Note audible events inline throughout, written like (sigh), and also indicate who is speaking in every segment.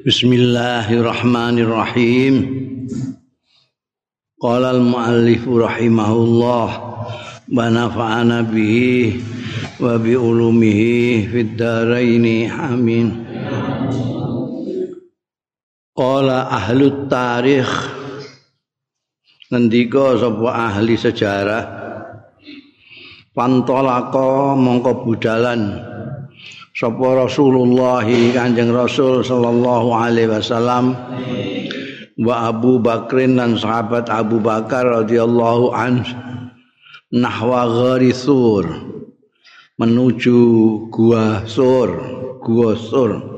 Speaker 1: Bismillahirrahmanirrahim. Qala al-muallif rahimahullah wa nafa'ana bihi wa bi ulumihi fid dharain amin. Qala ahlut tarikh ngendika sapa ahli sejarah pantolaka mongko budalan sapa Rasulullah Kanjeng Rasul sallallahu alaihi wasallam wa Abu Bakrin dan sahabat Abu Bakar radhiyallahu an nahwa ghari sur menuju gua sur gua sur.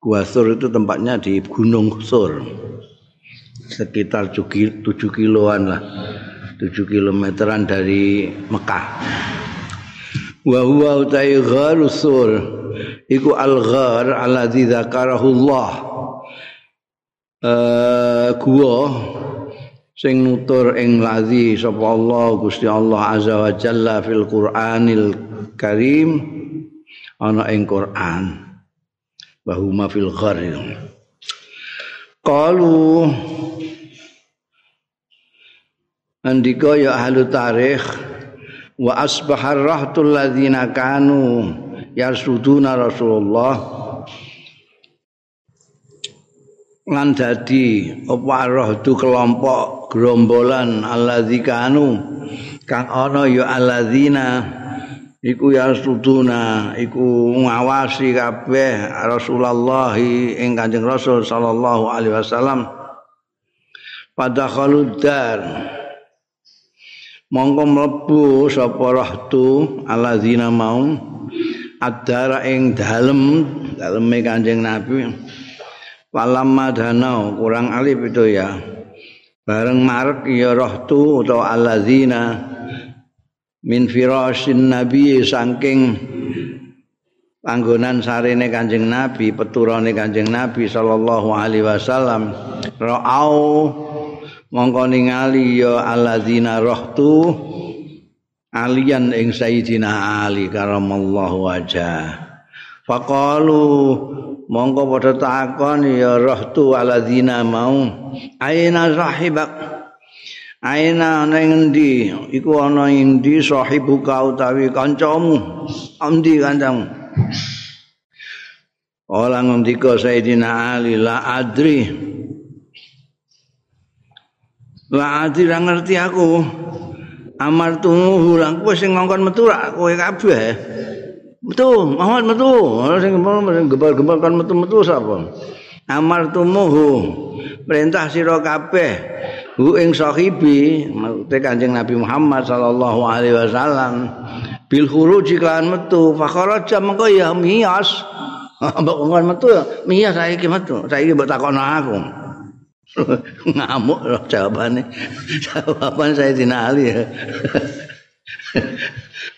Speaker 1: Gua sur itu tempatnya di Gunung Sur sekitar 7 kiloan lah 7 kilometeran dari Mekah wa huwa utai gharusul iku al ghar alladzi dzakarahu Allah. Uh, gua sing nutur ing ladzi sapa Allah Gusti Allah azza wa jalla fil Qur'anil Karim. Ana ing Quran. Bahuma fil ghar. Qalu andika ya ahli tarikh wa asbahar rahtul ladzina kanu yarsuduna Rasulullah. Lan dadi apa rahtu kelompok gerombolan alladzi kanu kang ana ya alladzina iku yarsuduna iku ngawasi kabeh Rasulullah ing Kanjeng Rasul sallallahu alaihi wasallam. Pada khaludar mongko mlebu sapa rahtu allazina mau adara ing dalem daleme Kanjeng Nabi. Walamma danau kurang alif itu ya. Bareng marek ya rahtu utawa allazina min firasyin nabi saking panggonan sarene Kanjeng Nabi peturane Kanjeng Nabi sallallahu alaihi wasallam. Ra'au mongko ningali ya alladzina rahtu alian ing sayyidina ali karamallahu wajah. Faqalu mongko padha takon ya rahtu alladzina mau? Aina sahibak? Aina ana endi? Iku ana endi sahibuka utawi kancamu? Endi kancamu? Ola ngendika Sayyidina Ali la adri Lah ati ra ngerti aku. Amar tumuhu lang kowe sing ngongkon metu ra kowe kabeh. Metu, Muhammad metu. Sing gembal-gembal kan metu-metu sapa? Amar tumuhu. Perintah sira kabeh. Hu ing sahibi, maksudnya Kanjeng Nabi Muhammad sallallahu alaihi wasallam bil khuruj iklan metu fakharaja mengko ya miyas. (laughs) Mbok ngongkon metu ya miyas saiki metu. Saiki mbok takokno aku. (laughs) ngamuk loh jawabannya jawaban saya dinali ya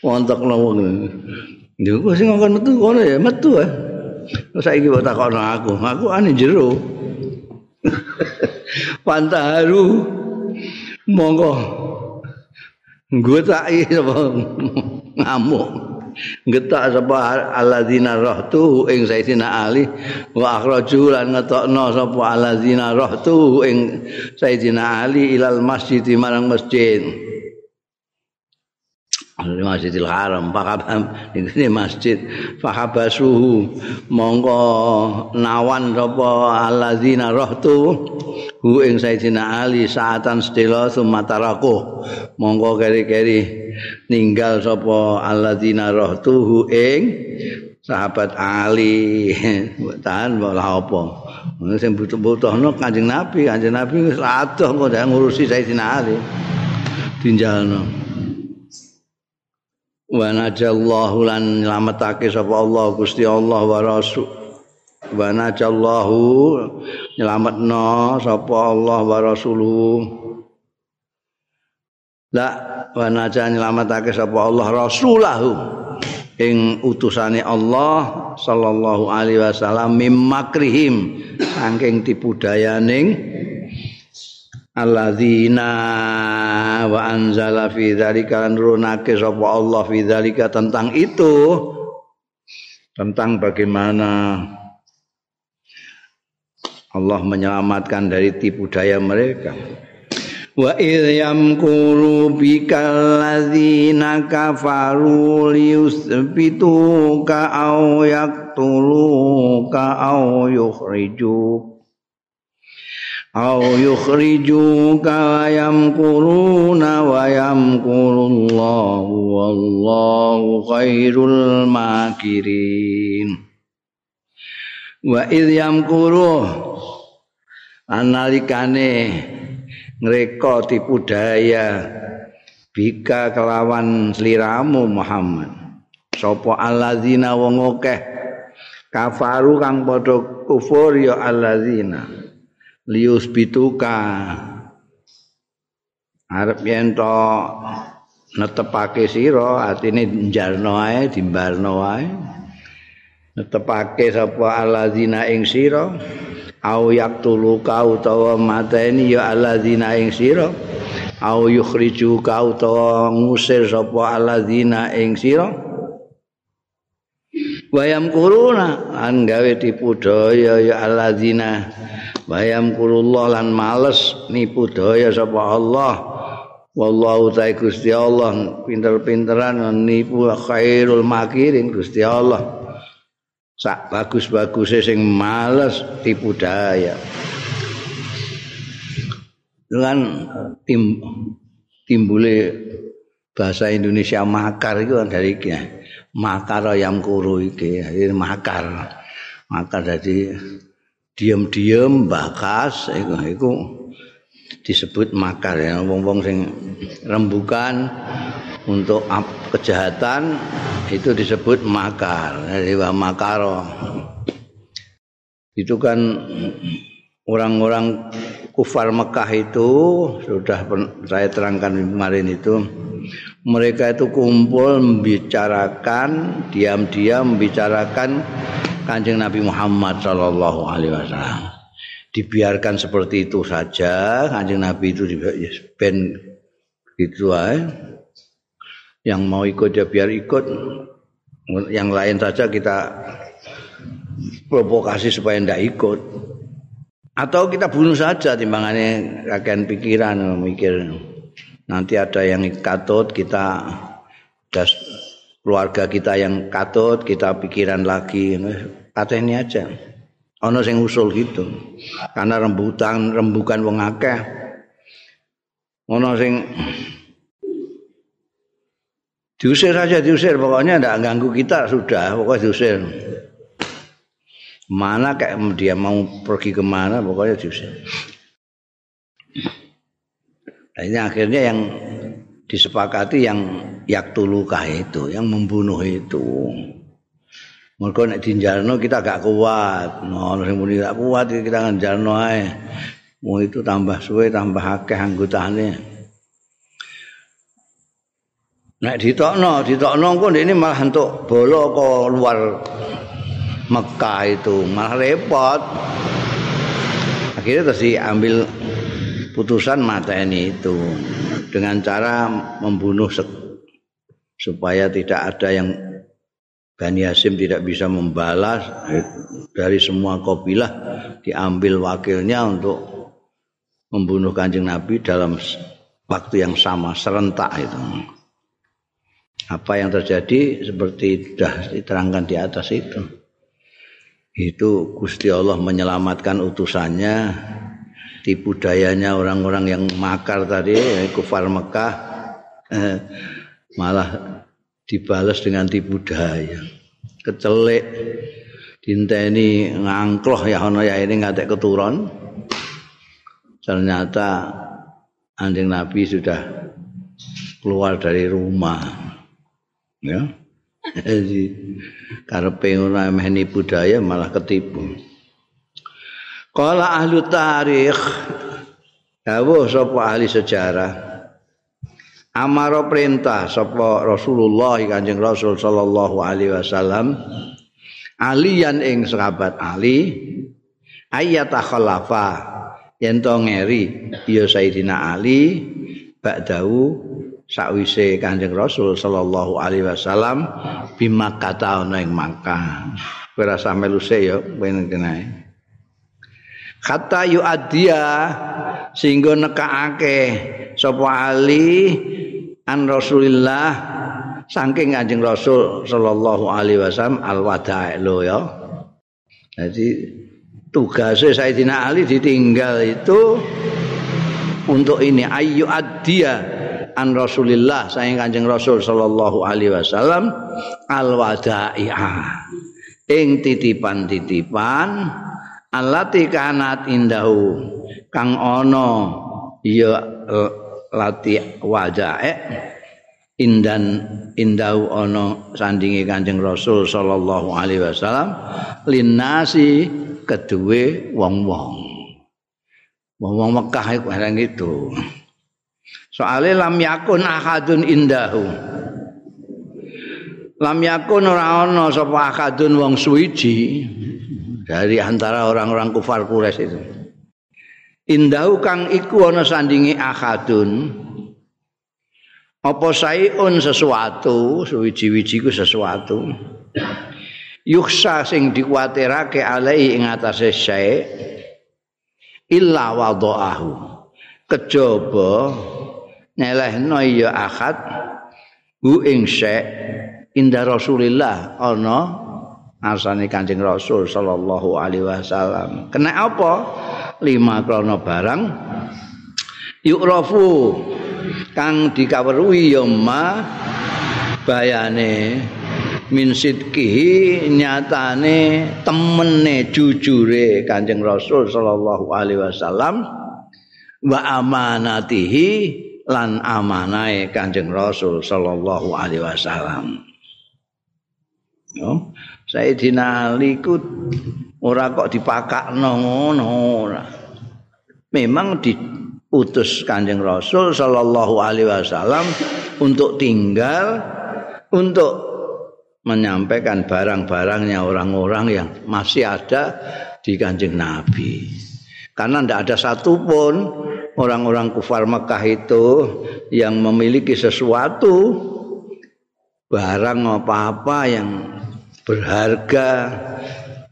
Speaker 1: montok loh Yo kok sing ngomong metu kono ya metu ya. Saiki kok takon aku, aku ane jero. (laughs) Pantaru monggo. Gue tak ngamuk. Getak sapa alladzina rahtu ing sayyidina ali. Wa akhraju lan ngetokno sapa alladzina rahtu ing sayyidina ali ilal masjid marang masjid. Masjidil Haram pakabam ini masjid. Fahabasuhu mongko nawan sapa alladzina rahtu hu ing sayyidina ali saatan sedela sumataraku mongko keri-keri ninggal sapa alladzina rahtuhu ing sahabat ali. Tahan malah apa? Sing butuh-butuhno Kanjeng Nabi. Kanjeng Nabi wis adoh kok ngurusi sayyidina ali. Tinjalno wa najallahu lan nyelametake sapa Allah Gusti Allah wa rasul. Wa najallahu nyelametno sapa Allah wa rasuluhu la wa najah nyelametake sapa Allah? Rasulahu. Ing utusane Allah sallallahu alaihi wasallam mim makrihim. Saking tipu dayaning alladzina wa anzala fi dzalika nurunake sapa Allah fi dzalika tentang itu. Tentang bagaimana Allah menyelamatkan dari tipu daya mereka wa idh yamkuru bikal ladzina kafaru liyusbituka aw yaqtuluka aw yukhrijuka. Au yukhrijuka yamkuruna wa yamkurullahu wallahu khairul makirin. Wa idh yamkuru analikane ngreka tipu daya bika kelawan sliramu Muhammad. Sapa alladzina wong akeh? Kafaru kang padha kufur ya alladzina. Lius bituka. Arep yen to netepake sira atine njalno ae dimbalno ae. Netepake sapa alladzina ing sira au yaktuluka utawa mateni ya alladzina ing sira. Au yukhrijuka utawa ngusir sapa alladzina ing sira. Wayam kuruna an gawe tipu daya ya alladzina. Bayam kurullah lan males nipu daya sapa Allah. Wallahu ta'ala Gusti Allah pinter-pinteran nipu khairul makirin Gusti Allah sak bagus-baguse sing males tipu daya dengan tim timbule bahasa Indonesia makar itu kan dari iki makar yang kuru iki makar. Makar jadi diam-diam bakas iku iku disebut makar ya. Wong-wong sing rembukan untuk kejahatan itu disebut makar. Dari makaro. Itu kan orang-orang kufar Mekah itu sudah saya terangkan kemarin itu mereka itu kumpul membicarakan diam-diam membicarakan Kanjeng Nabi Muhammad sallallahu alaihi wasallam. Dibiarkan seperti itu saja, Kanjeng Nabi itu ben gitu aja. Yang mau ikut ya biar ikut. Yang lain saja kita provokasi supaya ndak ikut. Atau kita bunuh saja timbangannya kakek pikiran mikir nanti ada yang katut kita keluarga kita yang katut kita pikiran lagi kata ini aja ono sing usul gitu. Karena rembutan rembukan wong akeh. Ono sing diusir saja diusir. Pokoknya tidak ganggu kita sudah. Pokoknya diusir. Mana kayak dia mau pergi kemana pokoknya diusir. Nah, akhirnya yang disepakati yang yaktuluka itu, yang membunuh itu. Mereka nek dinjalno kita gak kuat. Nah, sing muni gak kuat kita njalno ae. Mau itu tambah suwe tambah akeh anggotane. Nek ditokno, ditokno kok ini malah untuk bolo ke luar Mekah itu malah repot. Akhirnya terus diambil putusan mata ini itu dengan cara membunuh supaya tidak ada yang Bani Hasim tidak bisa membalas dari semua kabilah diambil wakilnya untuk membunuh kanjeng Nabi dalam waktu yang sama serentak itu. Apa yang terjadi seperti sudah diterangkan di atas itu. Itu Gusti Allah menyelamatkan utusannya tipu dayanya orang-orang yang makar tadi kufar Mekah eh, malah dibalas dengan tipu daya. Kecelik dinteni ngangkloh ya ono ya ini ngatek keturun ternyata anjing Nabi sudah keluar dari rumah. Ya. (laughs) Jadi karepe ora meh budaya malah ketipu. Kala ahli tarikh. Dawuh sapa ahli sejarah amaro perintah sapa Rasulullah Kanjeng Rasul sallallahu alaihi wasallam alian ing sahabat Ali ayata khalafa yen to ngeri ya Sayyidina Ali ba'dahu sakwise Kanjeng Rasul sallallahu alaihi wasallam bima kata ana ing Makkah. Kowe rasa melu se ya ben kata yu'addiya sehingga nekake sapa Ali an Rasulillah saking Kanjeng Rasul sallallahu alaihi wasallam al-wada' lo ya. Jadi tugasnya Sayyidina Ali ditinggal itu untuk ini ayu addia an Rasulillah sayang Kanjeng Rasul sallallahu alaihi wasallam al-wada'i'a ing titipan-titipan alati kanat indahu kang ana ya lati wadae indan indau ana sandingi Kanjeng Rasul sallallahu alaihi wasallam linnasi kedue wong-wong. Wong-wong Mekah iku barang itu. Soale lam yakun ahadun indahu. Lam yakun ora ana sapa ahadun wong suwiji dari antara orang-orang kufar Quraisy itu. Indahu kang iku ana sandingi ahadun apa saiun sesuatu suwiji-wiji ku sesuatu yuksa sing dikuatirake alai ing atase syai illa wadaahu kejaba nyelehno ya akad hu ing syai inda rasulillah ana asane kanjeng rasul sallallahu alaihi wasallam. Kena apa? Lima krono barang. Yukrafu kang dikaweruhi ya ma bayane min sidqihi nyatane temene jujure Kanjeng Rasul sallallahu alaihi wasallam. Wa amanatihi lan amanahe Kanjeng Rasul sallallahu alaihi wasallam. Yo Sayyidina Ali ku ora kok dipakakno ngono ora memang di utus Kanjeng Rasul sallallahu alaihi wasallam untuk tinggal untuk menyampaikan barang-barangnya orang-orang yang masih ada di Kanjeng Nabi. Karena tidak ada satupun orang-orang kufar Mekah itu yang memiliki sesuatu barang apa-apa yang berharga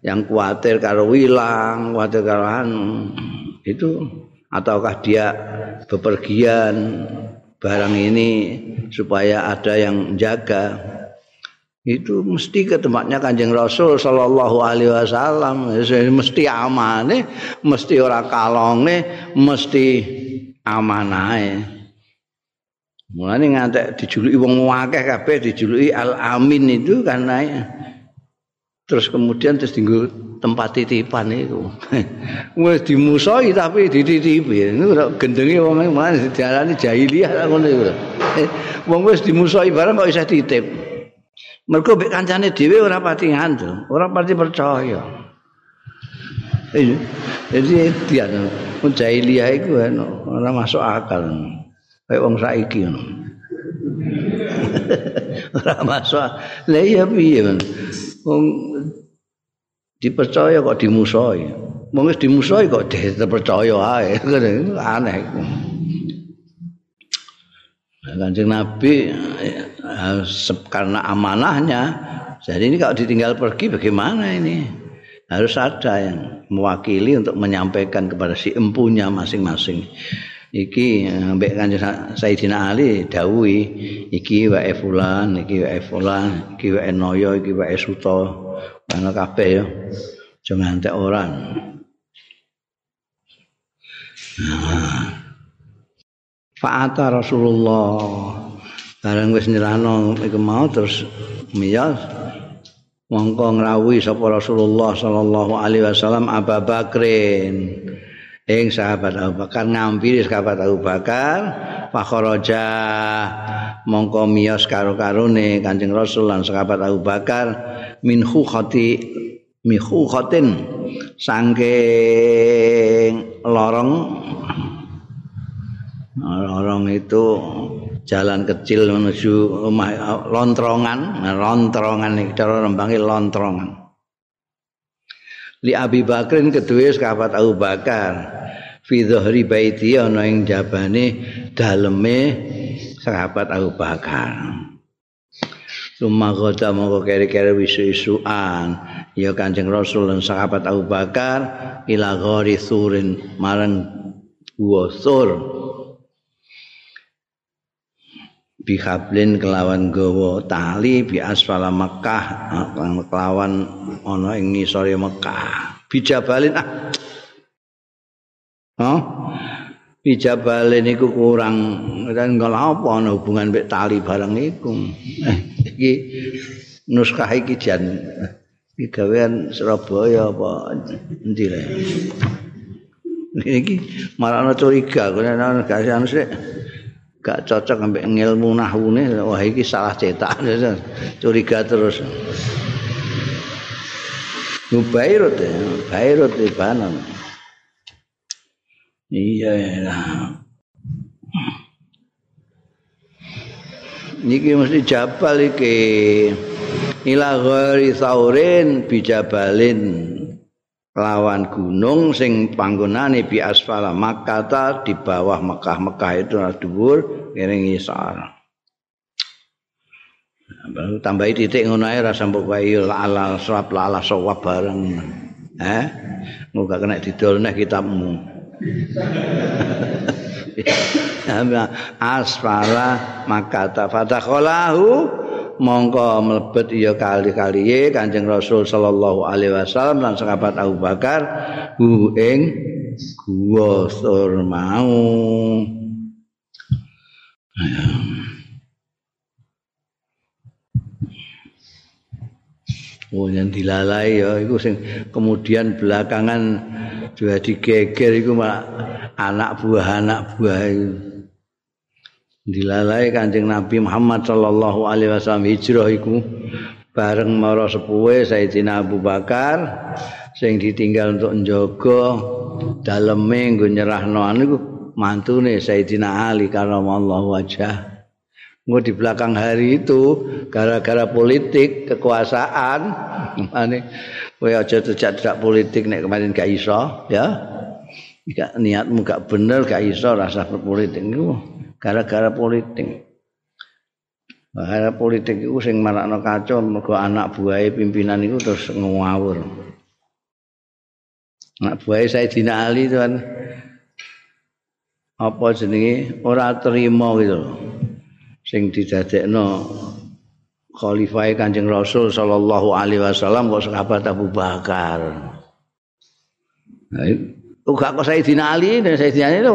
Speaker 1: yang khawatir kalau hilang, khawatir kalau itu ataukah dia bepergian barang ini supaya ada yang jaga. Itu mesti ke tempatnya kanjeng Rasul Shallallahu Alaihi Wasallam. Mesti amane mesti ora kalonge mesti amanae mulane ngantek dijuluki wong akeh kabeh dijuluki al amin itu karena terus kemudian terus tinggal tempat titipan itu. (laughs) Wis dimusoi tapi dititipi. Itu gendenge (laughs) wong mana diarani jahiliyah ngono iku wong wis dimusoi barang kok isih titip. Mergo mek kancane dhewe ora pati ngandel ora pati percaya. Jadi dia pun jahiliyah itu ora masuk akal. Kayak wong saiki ngono. (laughs) Ora masuk lha iya piye wong dipercaya kok dimusoi wong wis dimusoi kok dipercaya ae. (laughs) Aneh. Kanjeng Nabi karena amanahnya jadi ini kalau ditinggal pergi bagaimana ini? Harus ada yang mewakili untuk menyampaikan kepada si empunya masing-masing iki mbek kanjeng Sayyidina Ali dawuhi iki wae fulan iki wae fulan iki wae noyo iki wae suto ana kabeh ya aja ngantek orang Fa'ata Rasulullah. Bareng wis nyerahno iku mau terus miyas mongko ngrawuhi sapa Rasulullah sallallahu alaihi wasallam Abu Bakrin ing sahabat Abu Bakar ngampiri sahabat Abu Bakar fakharaja mongko miyos karo-karone Kanjeng Rasul lan sahabat Abu Bakar min khukhati mihu khatin saking lorong. Lorong itu jalan kecil menuju rumah lontrongan lontrongan iki cara rembange lontrongan li Abi Bakrin kedua sahabat Abu Bakar. Fi dhahri baiti ana ing jabane daleme sahabat Abu Bakar. Sumagoda mongko kere-kere wisu-isuan. Ya Kanjeng Rasul lan sahabat Abu Bakar ila ghari surin marang gua sur bihablin kelawan gawa tali bi asfala Mekah kelawan ana ing ngisore Mekah bijabalin ah Hah? Bijabalin iku kurang dan apa ana hubungan mek tali barang iku. Eh, iki nuskah iki jan gawean Surabaya apa endi le iki marane curiga kene gak anu sik gak cocok ambek ngilmu nahwune wah iki salah cetak (laughs) curiga terus Nubairut ya, Bairut di Banan. Iya lah. Niki mesti jabal iki. ila ghairi saurin bijabalin lawan gunung sing panggonane bi asfala Makkah di bawah Mekah Mekah itu dhuwur kering isar baru tambahi titik ngono ae rasa mbok wae ala sawab ala sawab bareng. Eh? Muga kena didol nek kitabmu. (laughs) Asfala Makkah fatakhalahu mongko mlebet ya kali-kali Kanjeng Rasul sallallahu alaihi wasallam lan sahabat Abu Bakar hu ing gua sur mau Oh yang dilalai ya itu sing kemudian belakangan juga digeger itu malah anak buah anak buah itu. Dilalai Kanjeng Nabi Muhammad sallallahu alaihi wasallam hijrah iku bareng mara sepuhe Sayyidina Abu Bakar sing ditinggal untuk njaga daleme nggo nyerahno anu mantune Sayyidina Ali karramallahu wajah. Nggo di belakang hari itu gara-gara politik kekuasaan mane kowe aja tidak politik nek kemarin gak iso ya. Gak niatmu gak bener gak iso rasa berpolitik niku gara-gara politik. Gara politik itu sing marakno kacau mergo anak buahe pimpinan itu terus ngawur. Anak buahe Sayyidina Ali itu kan apa jenenge ora terima gitu Sing didadekno khalifah Kanjeng Rasul sallallahu alaihi wasallam kok sahabat Abu Bakar. Nah, itu gak kok Sayyidina Ali dan Sayyidina Ali itu.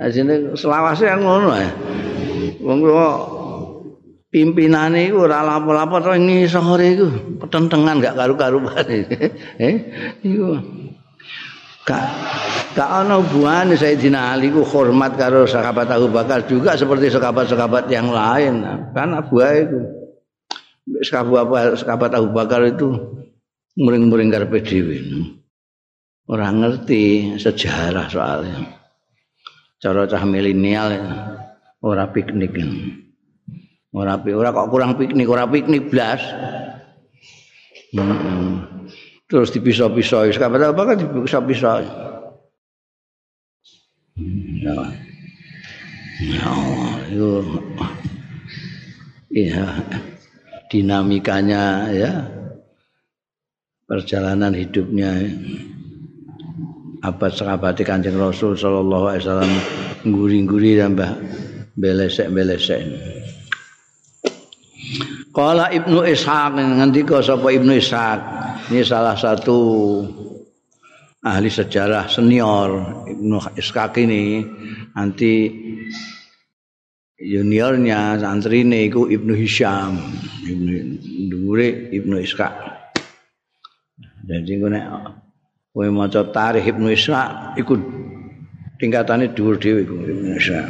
Speaker 1: Ajine selawase ngono ya. Wong kok pimpinane iku ora lapo-lapo to ngisore iku petentengan gak karu-karuan. (laughs) eh iku. Gak gak ana hubungane Sayyidina Ali ku hormat karo sahabat Abu Bakar juga seperti sahabat-sahabat yang lain. Kan Abu itu sahabat Abu Bakar itu muring-muring karepe dhewe. Ora ngerti sejarah soalnya. Cara cah milenial ora piknik. Ora ora kok kurang piknik ora piknik blas. Hmm. terus dipisah-pisah kapan apa kan dipisah-pisah. Ya. Ya itu ya dinamikanya ya. Perjalanan hidupnya abad sahabat Kanjeng Rasul sallallahu alaihi wasallam nguri-nguri tambah belesek-belesek. Kala Ibnu Ishaq ngendika sapa Ibnu Ishaq? Ini salah satu ahli sejarah senior Ibnu Ishaq ini. Nanti juniornya santrine iku Ibnu Hisham. Ibnu Dure Ibnu Ishaq. Jadi nek kowe maca tarikh Ibnu Ishaq iku tingkatane dhuwur dhewe iku Ibnu Ishaq.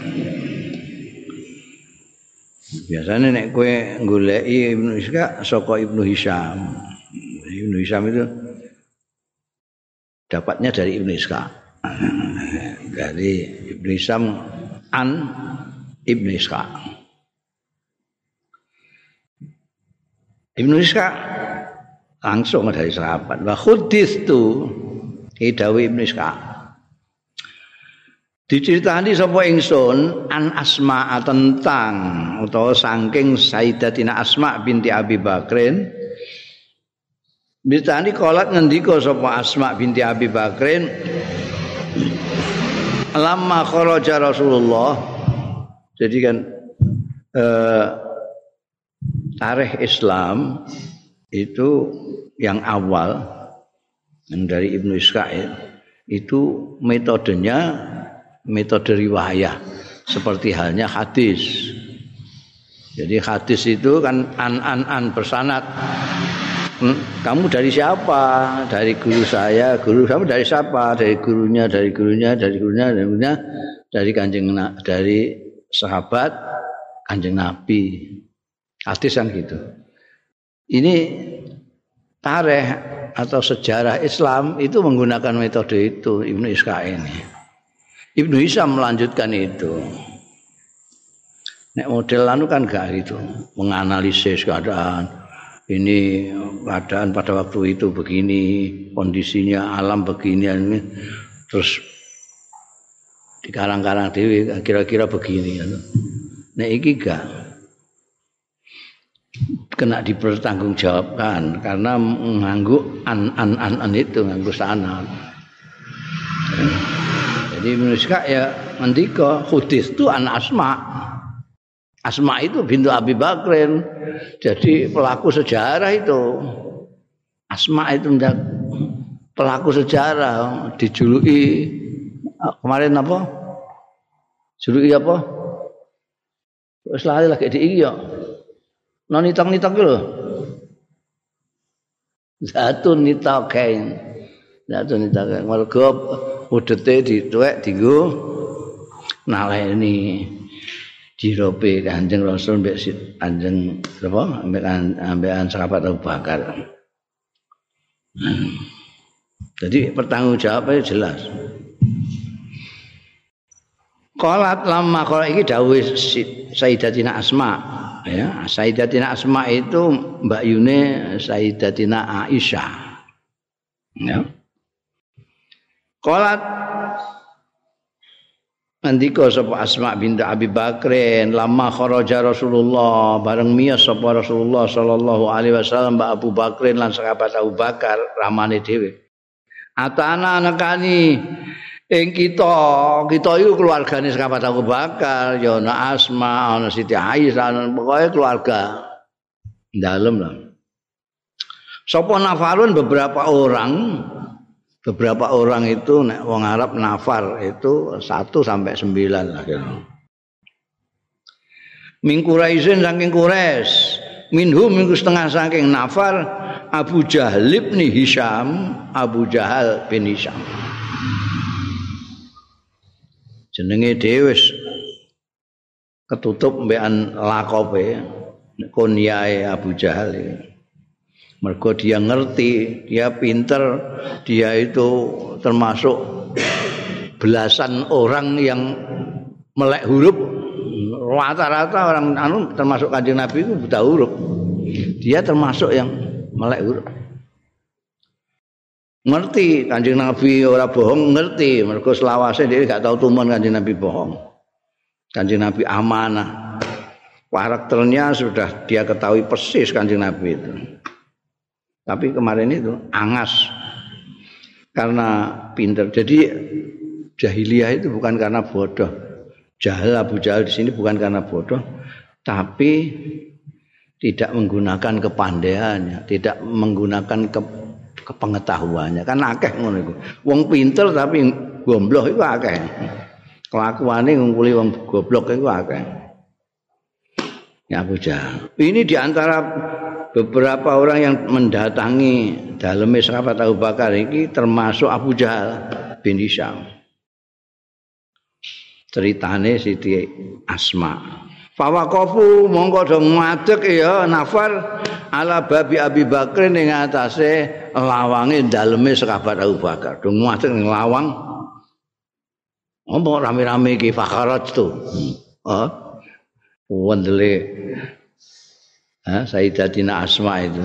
Speaker 1: Biasanya nek kowe goleki Ibnu Ishaq saka Ibnu Hisham. Ibnu Hisham itu dapatnya dari Ibnu Ishaq. (clears throat) dari Ibnu Hisham an Ibnu Ishaq. Ibnu Ishaq langsung dari sahabat. Wa khudis tu Idawi Ibn Ishaq. diceritani sapa ingsun an asma tentang utawa saking Sayyidatina Asma binti Abi Bakrin Ditani kolat ngendika sapa Asma binti Abi Bakrin lama kharaja Rasulullah jadi kan eh, tarikh Islam itu yang awal yang dari Ibnu Israel itu metodenya metode riwayah seperti halnya hadis. Jadi hadis itu kan an-an-an bersanat. Hmm, kamu dari siapa? Dari guru saya. Guru kamu dari siapa? Dari gurunya, dari gurunya, dari gurunya, dari gurunya, dari kanjeng dari sahabat kanjeng Nabi. Hadis kan gitu. Ini tareh atau sejarah Islam itu menggunakan metode itu Ibnu Ishaq ini. Ibnu Hisam melanjutkan itu. Nek model anu kan gak itu, menganalisis keadaan ini keadaan pada waktu itu begini, kondisinya alam begini ini terus di karang-karang dewi kira-kira begini Nek iki gak kena dipertanggungjawabkan karena mengganggu an an an, an itu nganggu sana. Jadi manusia ya mendika hudis itu an asma. Asma itu bintu Abi Bakrin. Jadi pelaku sejarah itu. Asma itu pelaku sejarah dijuluki kemarin apa? Juluki apa? Wis lali lagi di iki ya. Non nitok-nitok lho. Zatun nitokain. Zatun nitokain. Mergo udete dituwek dienggo naleni jirope Kanjeng Rasul mbek Kanjeng apa mbek ambekan sahabat Abu Bakar. Jadi pertanggung jawabnya jelas. Qalat lama kalau ini dawuh Sayyidatina Asma ya Sayyidatina Asma itu Mbak Yune Sayyidatina Aisyah ya Qalat Andika sapa Asma binti Abi Bakrin lama kharaja Rasulullah bareng miyas sapa Rasulullah sallallahu alaihi wasallam Mbak Abu Bakrin lan sahabat Abu Bakar ramane dhewe. Atana nekani ing kita, kita iku keluargane sahabat Abu Bakar, ya ana Asma, ana Siti Aisyah, pokoke keluarga dalem lah. Sapa nafarun beberapa orang beberapa orang itu nek wong Arab nafar itu 1 sampai 9 lah Min Quraisyin saking Quraisy, minhum minggu setengah saking nafar Abu Jahal bin Hisham, Abu Jahal bin Hisham. Jenenge dhewe ketutup mbekan lakope kunyae Abu Jahal iki. mergo dia ngerti, dia pinter, dia itu termasuk belasan orang yang melek huruf rata-rata orang anu termasuk kanjeng Nabi itu buta huruf. Dia termasuk yang melek huruf. Ngerti kanjeng Nabi ora bohong, ngerti mergo selawase dia gak tahu tuman kanjeng Nabi bohong. Kanjeng Nabi amanah. Karakternya sudah dia ketahui persis kanjeng Nabi itu. Tapi kemarin itu angas karena pinter. Jadi jahiliyah itu bukan karena bodoh. Jahil Abu Jahal di sini bukan karena bodoh, tapi tidak menggunakan kepandaiannya, tidak menggunakan ke, kepengetahuannya. Kan akeh ngono iku. Wong pinter tapi gombloh itu akeh. Kelakuane ngumpuli wong goblok itu akeh. Ya. Ini diantara beberapa orang yang mendatangi dalam sahabat Abu Bakar ini termasuk Abu Jahal bin Hisham. Ceritane Siti Asma. Fawakofu mongko do ngadeg ya nafar ala babi Abi Bakar ning atase lawange daleme sahabat Abu Bakar. Ngadeg ning lawang. Omong rame-rame iki fakharat tu. Oh. Wandele ha Sayyidatina Asma itu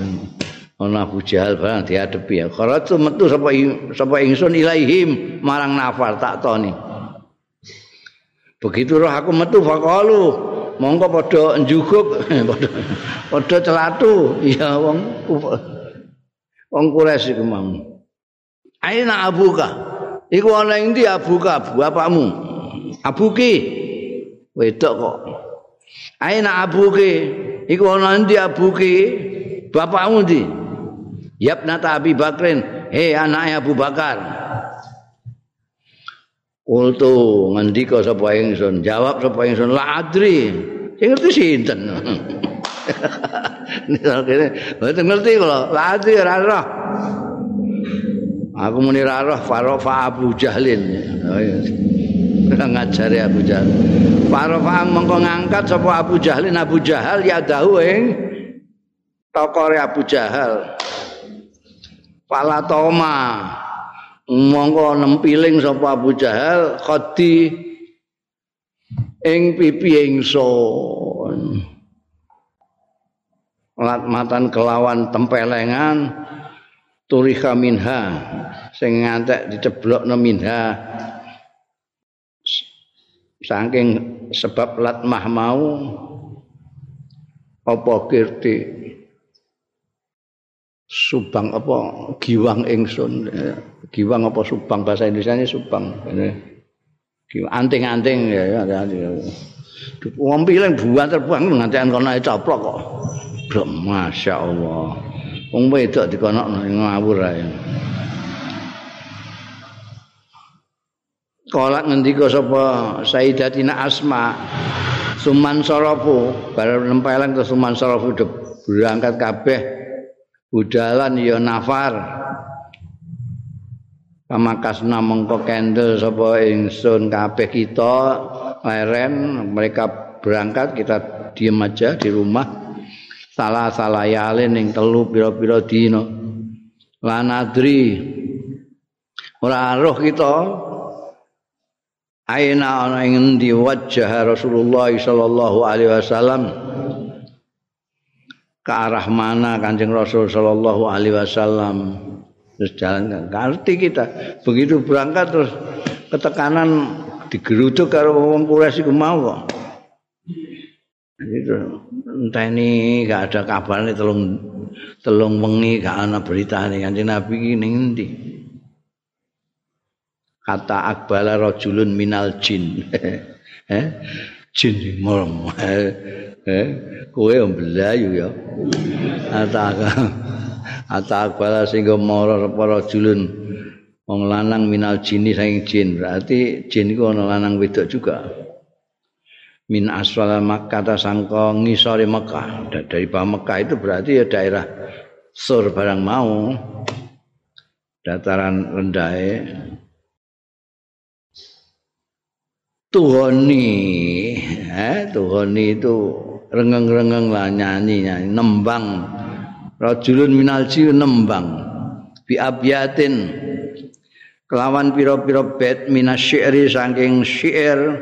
Speaker 1: ana Abu Jahal barang dihadapi ya kharatu metu sapa sapa ingsun ilaihim marang nafar tak toni begitu roh aku metu faqalu mongko padha njuguk (laughs) padha padha celatu. Iya wong wong kures iku mau aina abuka? Iku ana ing ndi abuka bapakmu abuki? Wedok kok. Aina abuki? Iku ana ndi abuki? Bapakmu ndi? Yap nata Abi Bakrin, hei anaknya Abu Bakar. Kultu ngendika sapa ingsun, jawab sapa ingsun la adri. Sing ngerti sinten. (laughs) Kene mboten ngerti kula, la adri ora roh. Aku muni ra roh Farofa Abu Jahlin. Oh ngajari Abu Jahal. Farofa mengko ngangkat sapa Abu Jahlin Abu Jahal ya dahu ing tokore Abu Jahal. Pala toma mongko nempiling sapa Abu Jahal khadi ing pipi ingsun. Lat matan kelawan tempelengan turiha minha. Sing ngantek diceblokno minha. Saking sebab lat mah mau apa kirti subang apa? Giwang ingsun giwang apa subang? Bahasa Indonesia ini subang. Ini. Anting-anting ya ya wong pilih buah terbuang ngantian kono coplok kok. Blok masya Allah. Wong wedok dikono ngawur ae. Kolak ngendika sapa? Sayyidatina Asma. Suman Sarafu bareng nempelan ke Suman Sarafu berangkat kabeh budalan ya nafar. Pamakasna mengko kendel sapa ingsun kabeh kita leren mereka berangkat kita diem aja di rumah. Salah salah yalin ning telu pira-pira dina. Lanadri ora roh kita. Aina ana ing endi wajah Rasulullah sallallahu alaihi wasallam ke arah mana Kanjeng Rasul sallallahu alaihi wasallam? Terus jalan ngerti kita. Begitu berangkat terus ketekanan digeruduk karo wong Quraisy iku mau kok. Itu entah ini gak ada kabar nih telung telung wengi gak ada berita nih. Kanjeng Nabi ini nanti kata akbala rojulun minal jin. (laughs) Eh jin merem eh kowe mblayu ya. Ataka atakbala sehingga mara para julun. Wong lanang minal jini saking jin. Berarti jin iku ana lanang wedok juga. Min aswal Makkah ta sangka ngisore Mekah. Dari Mekah itu berarti ya daerah sur barang mau. Dataran rendah Tuhoni eh Tuhoni itu rengeng-rengeng lah nyanyi nyanyi. Nembang. Rajulun minal jiu nembang. Bi abyatin. Kelawan piro-piro bet minas syi'ri saking syair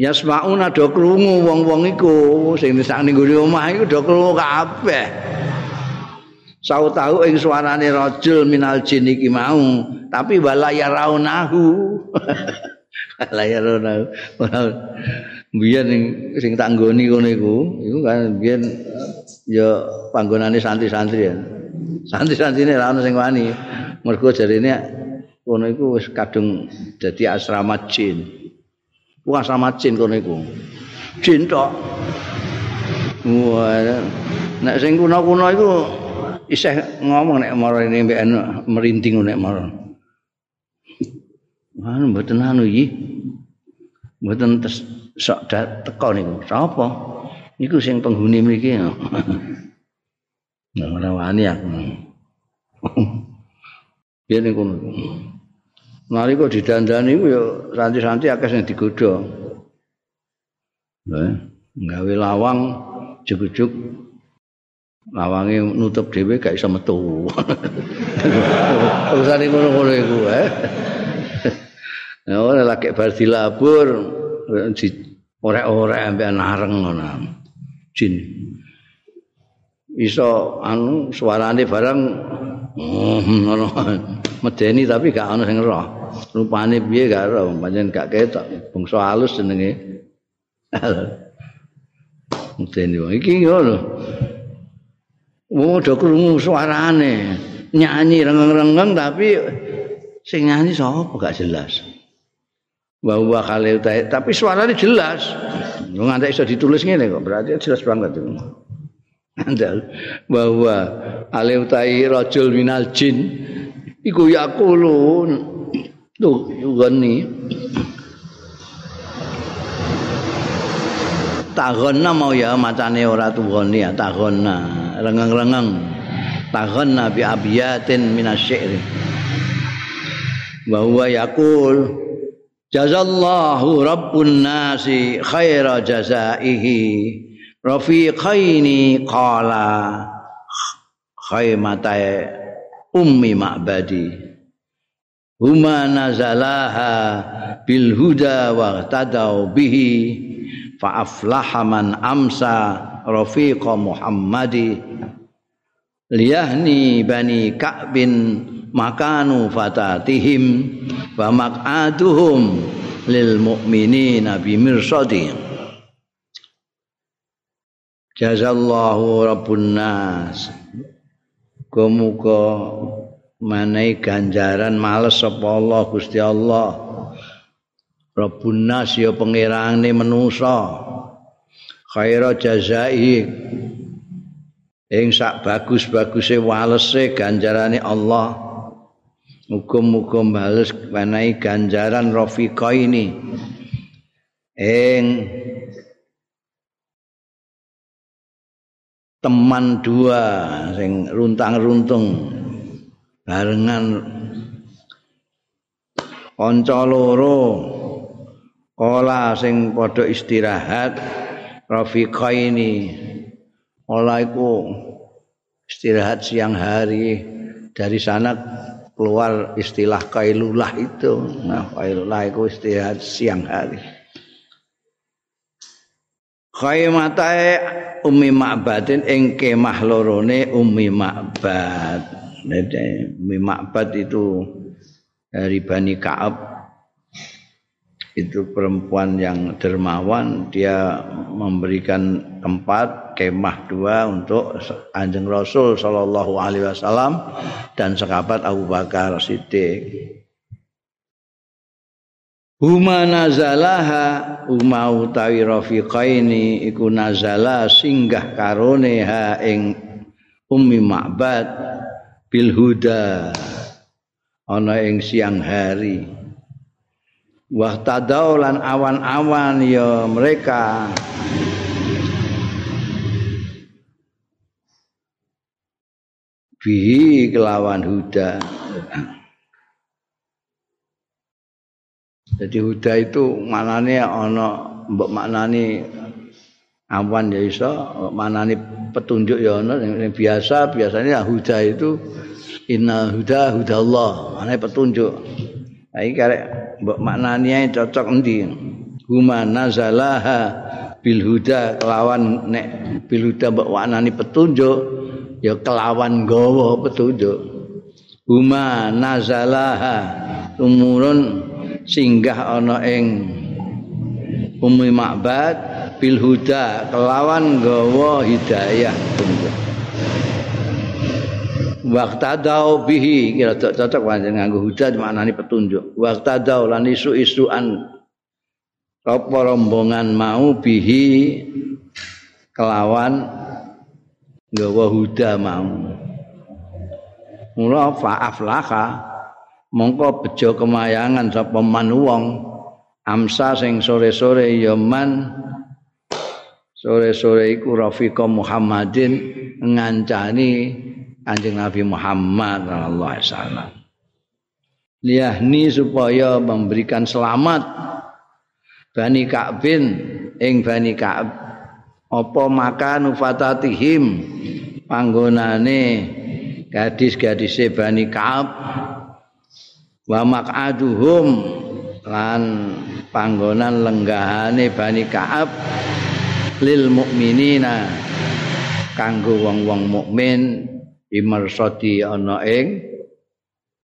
Speaker 1: Yasmauna do krungu wong-wong iku. Sing sak ning omah iku do krungu kabeh. Sau tahu ing suarane rajul minal jin iki mau, tapi wala ya (laughs) (laughs) wala ya raunahu. biyen sing tak nggoni ngono iku iku kan biyen ya panggonane santri-santri ya. Santri-santrine ra ono sing wani. Mergo jarine ngono iku wis kadung dadi asrama jin. Ku asrama jin kono iku. Jin tok. Wah nek sing kuno-kuno iku isih ngomong nek marane mbek merinding nek marane Anu mboten anu iki. Mboten sok teko niku. Sapa? Niku sing penghuni mriki. Nah, ora wani aku. Biyen niku. Mari kok didandani ku ya santi-santi akeh sing digodha. Eh, gawe lawang juk-juk lawange nutup dhewe gak iso metu. (laughs) Urusane ngono-ngono iku, eh. Ya ora lagi bar dilabur orek-orek ambek nareng ngono. Jin. Iso anu suarane barang ngono medeni tapi gak ana sing roh. rupane piye gak ora pancen gak ketok bangsa halus jenenge (laughs) Mudeni wong iki ngono. Oh, do krungu suarane, nyanyi rengeng-rengeng tapi sing nyanyi sapa gak jelas. Bahwa kali tapi suaranya jelas. Nganti iso ditulis ngene kok, berarti jelas banget itu. Andal bahwa aleutai rajul minal jin. Iku yakulun tuh yugani tagonna mau ya macane ora tuwoni ya tagonna rengeng-rengeng. Tagonna bi abiyatin minasyairi bahwa yakul jazallahu rabbun nasi khaira jazaihi rafiqaini qala khaymatai ummi ma'badi huma nazalaha bil huda wa tadau bihi fa aflaha man amsa rafiqa muhammadi liyahni bani ka'bin makanu fatatihim wa maq'aduhum lil mu'minina bi mirsadi jazallahu rabbun nas muga manai ganjaran males sapa Allah Gusti Allah Rabbun nas ya pangerane manusa. Khaira jazai ing sak bagus-baguse walese ganjarane Allah. Muga-muga bales menahi ganjaran rafiqa ini. Ing teman dua sing runtang-runtung barengan kanca loro Ola sing padha istirahat rafiqa ini. Ola iku istirahat siang hari dari sana keluar istilah kailulah itu. Nah, kailulah itu istirahat siang hari. Khaymatae Ummi Ma'badin ing kemah lorone Ummi Ma'bad. Ummi Ma'bad itu dari Bani Ka'ab itu perempuan yang dermawan dia memberikan tempat kemah dua untuk anjing Rasul Shallallahu Alaihi Wasallam dan sekabat Abu Bakar Siddiq. Huma nazalaha huma utawi rafiqaini iku nazala singgah karone ha ing ummi ma'bad bil huda ana ing siang hari Wah tadau lan awan-awan ya mereka bihi kelawan huda. Jadi huda itu maknane ana mbok maknani awan ya iso, maknane petunjuk ya ana yang biasa biasanya huda itu inna huda huda Allah, maknane petunjuk. Ini karek mbok maknane cocok endi? Huma nazalaha bil huda kelawan nek bil huda mbok maknani petunjuk ya kelawan gawa petunjuk. Huma nazalaha. Umurun singgah ana ing umi makbad bil huda. Kelawan gawa hidayah petunjuk. waqtadau bihi. Kira cocok pancen nganggo huda maknane petunjuk. Waqtadau lan isu-isuan. Apa rombongan mau bihi kelawan nggawa huda mau. Mula fa'aflaha mongko bejo kemayangan sapa man wong. Amsa sing sore-sore ya man. Sore-sore iku rafiqa Muhammadin ngancani Kanjeng Nabi Muhammad sallallahu alaihi wasallam. Liyahni supaya memberikan selamat Bani Ka'bin ing Bani Ka'ab apa makan fatatihim panggonane gadis-gadise Bani Ka'ab. Wa maq'aduhum lan panggonan lenggahane Bani Ka'ab lil mukminina kanggo wong-wong mukmin imersodi ana ing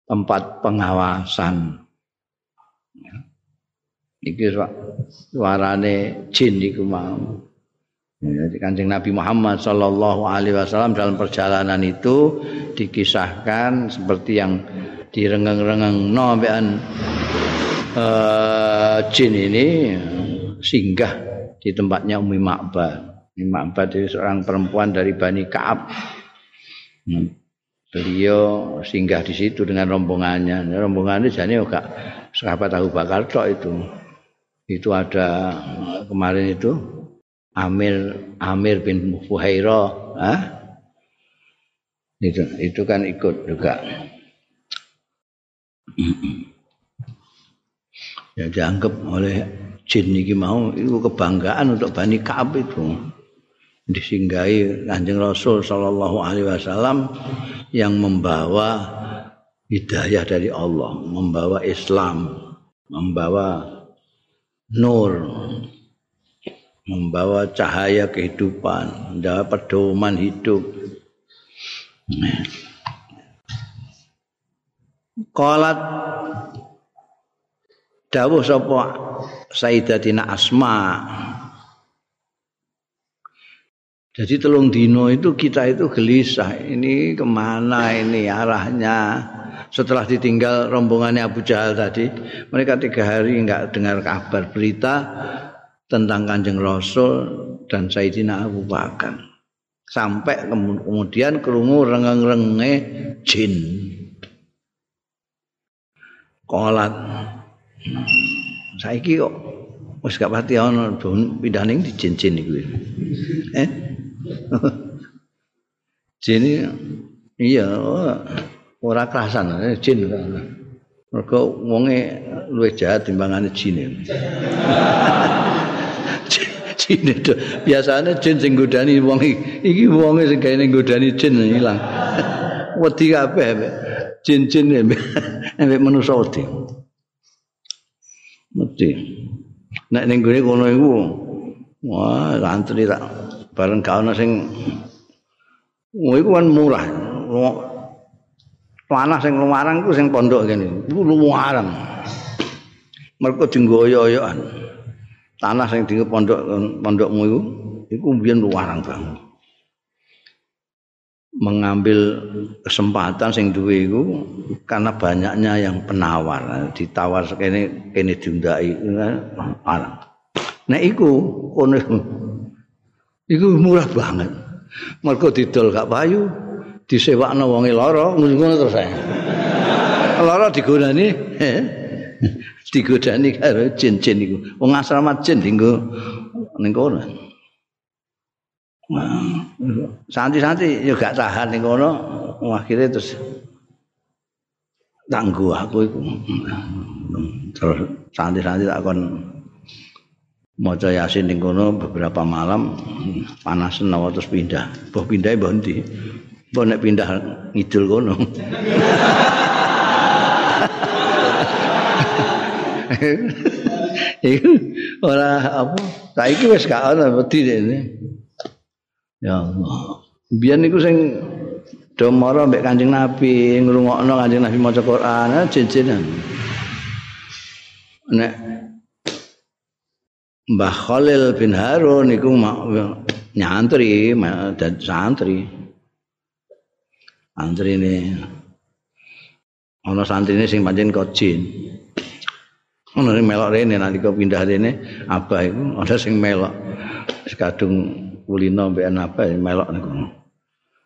Speaker 1: tempat pengawasan. Iki suarane jin iku mau. Jadi kancing Nabi Muhammad Sallallahu Alaihi Wasallam dalam perjalanan itu dikisahkan seperti yang direngeng-rengeng nombean uh, jin ini singgah di tempatnya Umi Ma'bad. Umi Ma'bad itu seorang perempuan dari Bani Kaab. Hmm. Beliau singgah di situ dengan rombongannya. Rombongannya jadi juga sahabat tahu bakar tok itu. Itu ada kemarin itu Amir Amir bin Fuhaira, ah? Itu itu kan ikut juga. ya dianggap oleh jin ini mau itu kebanggaan untuk Bani Ka'ab itu disinggahi Kanjeng Rasul sallallahu alaihi wasallam yang membawa hidayah dari Allah, membawa Islam, membawa nur, membawa cahaya kehidupan, membawa pedoman hidup. Qalat dawuh sapa Sayyidatina Asma. Jadi telung dino itu kita itu gelisah. Ini ke mana ini arahnya? Setelah ditinggal rombongannya Abu Jahal tadi, mereka tiga hari nggak dengar kabar berita tentang Kanjeng Rasul dan Sayyidina Abu Bakar. Sampai kemudian kerungu rengeng-renge jin. Kolat. Saiki kok wis gak pati ana pindah ning di jin-jin iku. Eh? (laughs) jin iya ora kerasan jin mergo wonge luwih jahat timbangane jin. (laughs) jin itu biasanya jin sing godani wong iki wong sing gawe godani jin ilang (laughs) wedi kabeh jin-jin embek (laughs) manusa wedi wedi nek ning gone kono iku wah antri tak bareng kaono sing Oh, iku kan murah. Panah sing lumarang ku sing pondok kene. Iku lumarang. Mergo dinggoyo-oyoan. Tanah sing di pondok pondokmu itu itu mbiyen luarang banget. Mengambil kesempatan sing duwe iku karena banyaknya yang penawar. Ditawar kene kene diundai arang nek iku kono iku murah banget. Mergo didol gak payu disewakno wonge lara ngono terus ae. Lara digunani eh digodani karo jin-jin iku. Wong asrama jin dinggo ning kono. Santi-santi yo gak tahan ning kono, akhire terus tangguh aku iku. Terus santi-santi tak kon maca yasin ning kono beberapa malam panas nawa terus pindah. Mbah pindah mbah ndi? Mbah nek pindah ngidul kono. (laughs) Iku (laughs) ora apa saiki wis gak ana wedi dene. Ya Allah. Biyen niku sing do mara mbek Kanjeng Nabi ngrungokno Kanjeng Nabi maca Quran, ah, jejenan. Nek Mbah Khalil bin Harun niku nyantri, dan santri. Santri ini ana santrine sing pancen kojin. Ono sing melok rene nalika pindah rene abah iku ana sing melok. Wis kadung kulino mbek apa melok niku.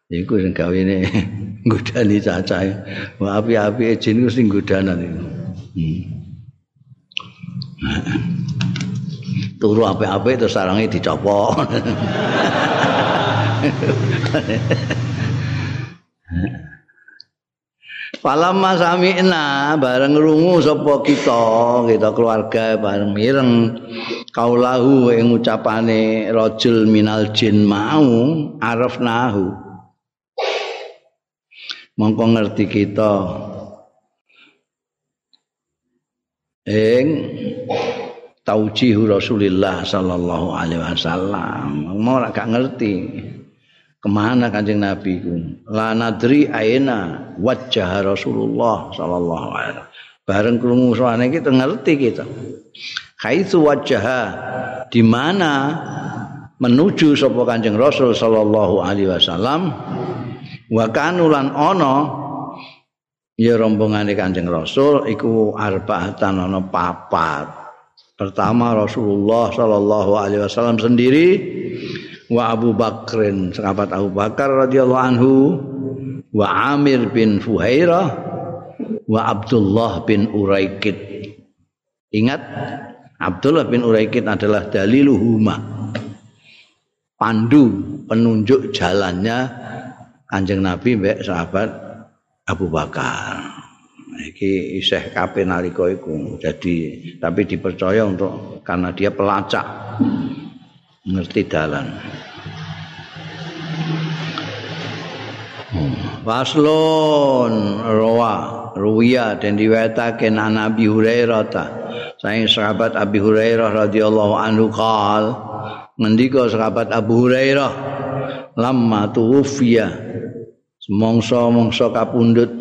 Speaker 1: Iku sing gawene (laughs) nggodani cacahe. Wah api-api jin iku sing nggodanan iku. Hmm. (laughs) Turu apik-apik terus sarange dicopot. (laughs) Falamma sami'na bareng rungu sapa kita, kita keluarga bareng mireng kaulahu ing ucapane rajul minal jin mau arafnahu. Mongko ngerti kita ing taujihu Rasulillah sallallahu alaihi wasallam. Mau gak ngerti. Kemana kanjeng Nabi ku la nadri aina wajah Rasulullah sallallahu alaihi bareng krungu suarane kita ngerti kita. Haitsu wajaha di mana menuju sapa Kanjeng Rasul sallallahu alaihi wasallam wa kanulan ana ya rombongane Kanjeng Rasul iku arbaatan ana papat. Pertama Rasulullah sallallahu alaihi wasallam sendiri wa Abu Bakrin sahabat Abu Bakar radhiyallahu anhu wa Amir bin Fuhairah wa Abdullah bin Uraikid. Ingat Abdullah bin Uraikid adalah daliluhuma. Pandu penunjuk jalannya Kanjeng Nabi mbek sahabat Abu Bakar. Iki isih kape nalika. Jadi tapi dipercaya untuk karena dia pelacak ngerti dalan. Faslon rawa ruwiya dan diwetake Nabi Hurairah ta. Saing sahabat Abi Hurairah radhiyallahu anhu qal ngendika sahabat Abu Hurairah lamma tuwfiya semongso-mongso kapundhut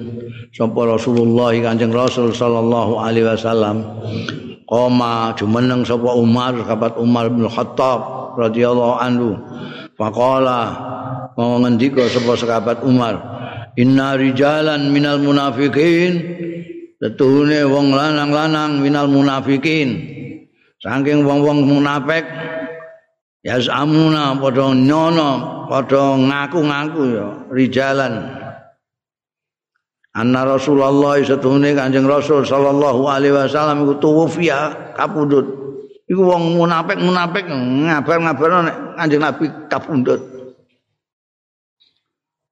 Speaker 1: sapa Rasulullah Kanjeng Rasul sallallahu alaihi wasallam Koma jumeneng sapa Umar sahabat Umar bin Khattab radhiyallahu anhu. Faqala mau ngendika sapa sahabat Umar Inna rijalan minal munafikin. Setuhune wong lanang-lanang minal munafikin. Saking wong-wong munafik Ya samuna padha nyono padha ngaku-ngaku ya rijalan. Anna Rasulullah setuhune Kanjeng Rasul sallallahu alaihi wasallam iku tuwfiya kapundhut. Iku wong munafik-munafik ngabar-ngabar Kanjeng Nabi kapundhut.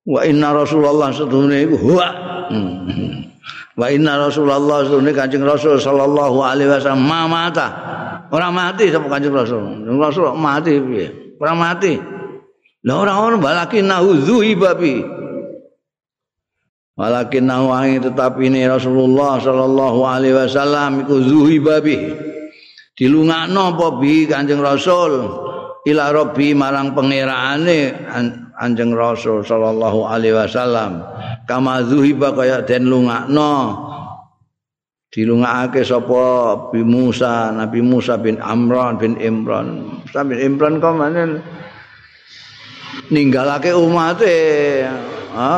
Speaker 1: wa inna rasulullah sedune iku huwa. Hmm. wa inna rasulullah sedune kanjeng rasul sallallahu alaihi wasallam. Mamata ora mati sapa kanjeng rasul. Rasul mati piye? Ora mati. La ora ono balakin naudzuhi babi walakin nawangi tetapi ini Rasulullah sallallahu alaihi wasallam iku zuhi babi dilungakno apa bi Kanjeng Rasul? Ila rabbi marang pangerane Anjeng Rasul sallallahu alaihi wasallam. Kama zuhiba kaya den lungakno. Dilungakake sapa Nabi Musa Nabi Musa bin Amran bin Imran. Musa bin Imran kok ninggalake umate? Ha?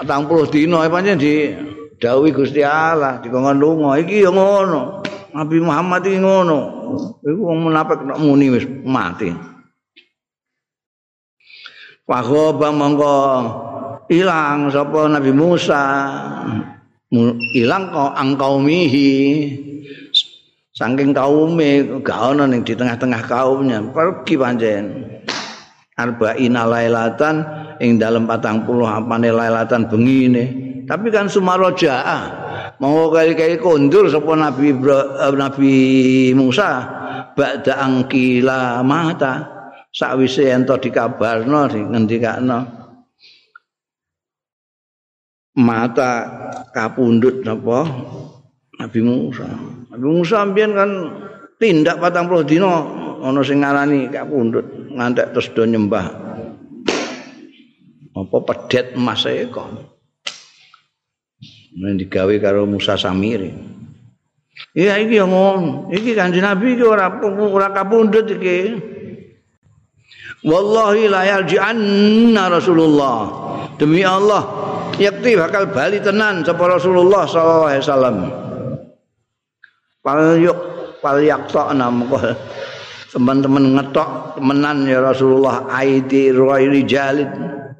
Speaker 1: 40 dina pancen di dawuhi Gusti Allah dikongkon lunga. Iki ya ngono Nabi Muhammad iki ngono. Iku wong munafik muni wis mati. Wahoba mongko ilang sapa Nabi Musa. Ilang kok angkaumihi saking kaume gak ono ning di tengah-tengah kaumnya. Pergi pancen. Arba'ina lailatan ing dalam patang puluh apane lailatan bengine. Tapi kan sumaroja mau kali-kali kondur sapa Nabi eh, Nabi Musa ba'da angkila mata sakwise ento dikabarno ngendikakno mata kapundhut napa Nabi Musa. Nabi Musa mbiyen kan tindak 40 dina ana sing ngarani kapundhut ngantek terus do nyembah apa pedet emas e kok. Nek digawe karo Musa Samiri. Iya iki yang ngomong, iki kanjeng Nabi iki ora ora kapundhut iki. Wallahi la yarji'anna Rasulullah. Demi Allah, yakti bakal bali tenan sapa Rasulullah sallallahu alaihi wasallam. Pal yuk pal yakta namko. Teman-teman ngetok temenan ya Rasulullah aidi rijalin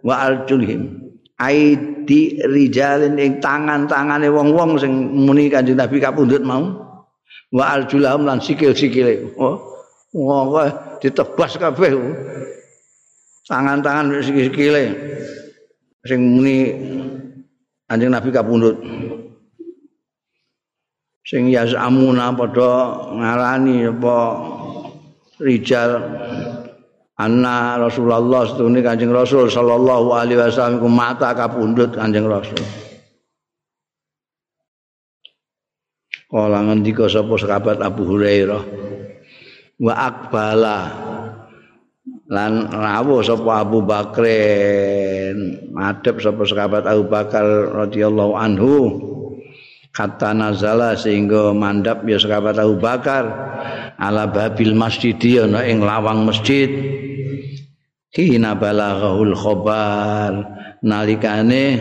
Speaker 1: wa arjulhim. Aidi rijalin ing tangan-tangane wong-wong sing muni Kanjeng Nabi kapundhut mau. Wa arjulahum lan sikil-sikile. Oh. Wong ditebas kabeh. Tangan-tangan sikile. Sing muni Anjing Nabi kapundhut. Sing yasamuna padha ngarani apa rijal anna Rasulullah setune Kanjeng Rasul sallallahu alaihi wasallam ku mata kapundhut Kanjeng Rasul. Kala ngendika sapa sahabat Abu Hurairah? Wa akbala. Lan rawuh sapa Abu Bakrin. Madhep sapa sahabat Abu Bakar radhiyallahu anhu. Kata nazala sehingga mandap ya sahabat Abu Bakar. Ala babil masjid ana ing lawang masjid hina balaghul khabar nalikane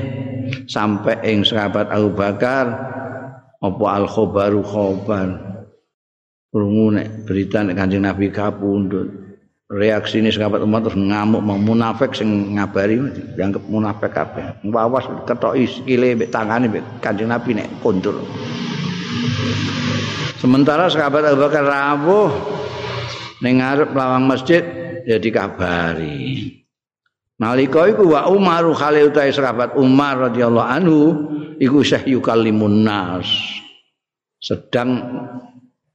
Speaker 1: sampai ing sahabat Abu Bakar apa al khabaru khabar krungu nek berita nek Kanjeng Nabi kapundhut. Reaksi ini sahabat umat terus ngamuk mau munafik sing ngabari dianggap munafik kabeh. Wawas ketoki sikile mbek tangane mbek Kanjeng Nabi nek kondur sementara sahabat Abu Bakar rawuh ning ngarep lawang masjid ya dikabari. Nalika iku wa Umar Khalil utahe sahabat Umar radhiyallahu anhu iku syekh yukallimun nas. Sedang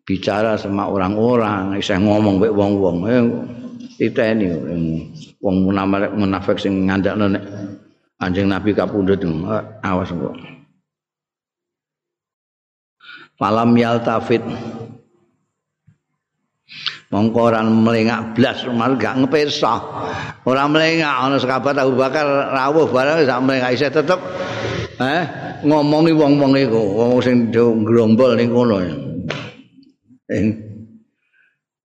Speaker 1: bicara sama orang-orang, isih ngomong mek wong-wong. Titeni wong munafik munafik sing ngandakno nek Anjing Nabi kapundhut awas kok. Falam yaltafit mongko ora melengak blas malah gak ngepesa ora melengak ana sahabat Abu Bakar rawuh barang sak melengak isih tetep eh ngomongi wong-wong iku wong sing grombol ning kono.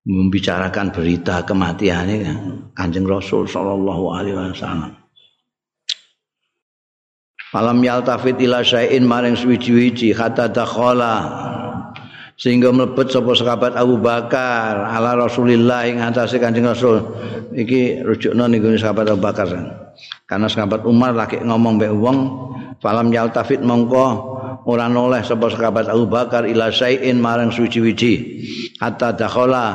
Speaker 1: Membicarakan berita kematiannya Kanjeng Rasul sallallahu alaihi wasallam. Falam yaltafit ila syai'in maring suwi-wiji hatta dakhala sehingga mlebet sapa sahabat Abu Bakar ala Rasulillah ing atase Kanjeng Rasul. Iki rujukno ning sahabat Abu Bakar karena sahabat Umar lagi ngomong mbek wong falam yaltafit mongko ora noleh sapa sahabat Abu Bakar ila sayin marang suci-wici hatta dakhala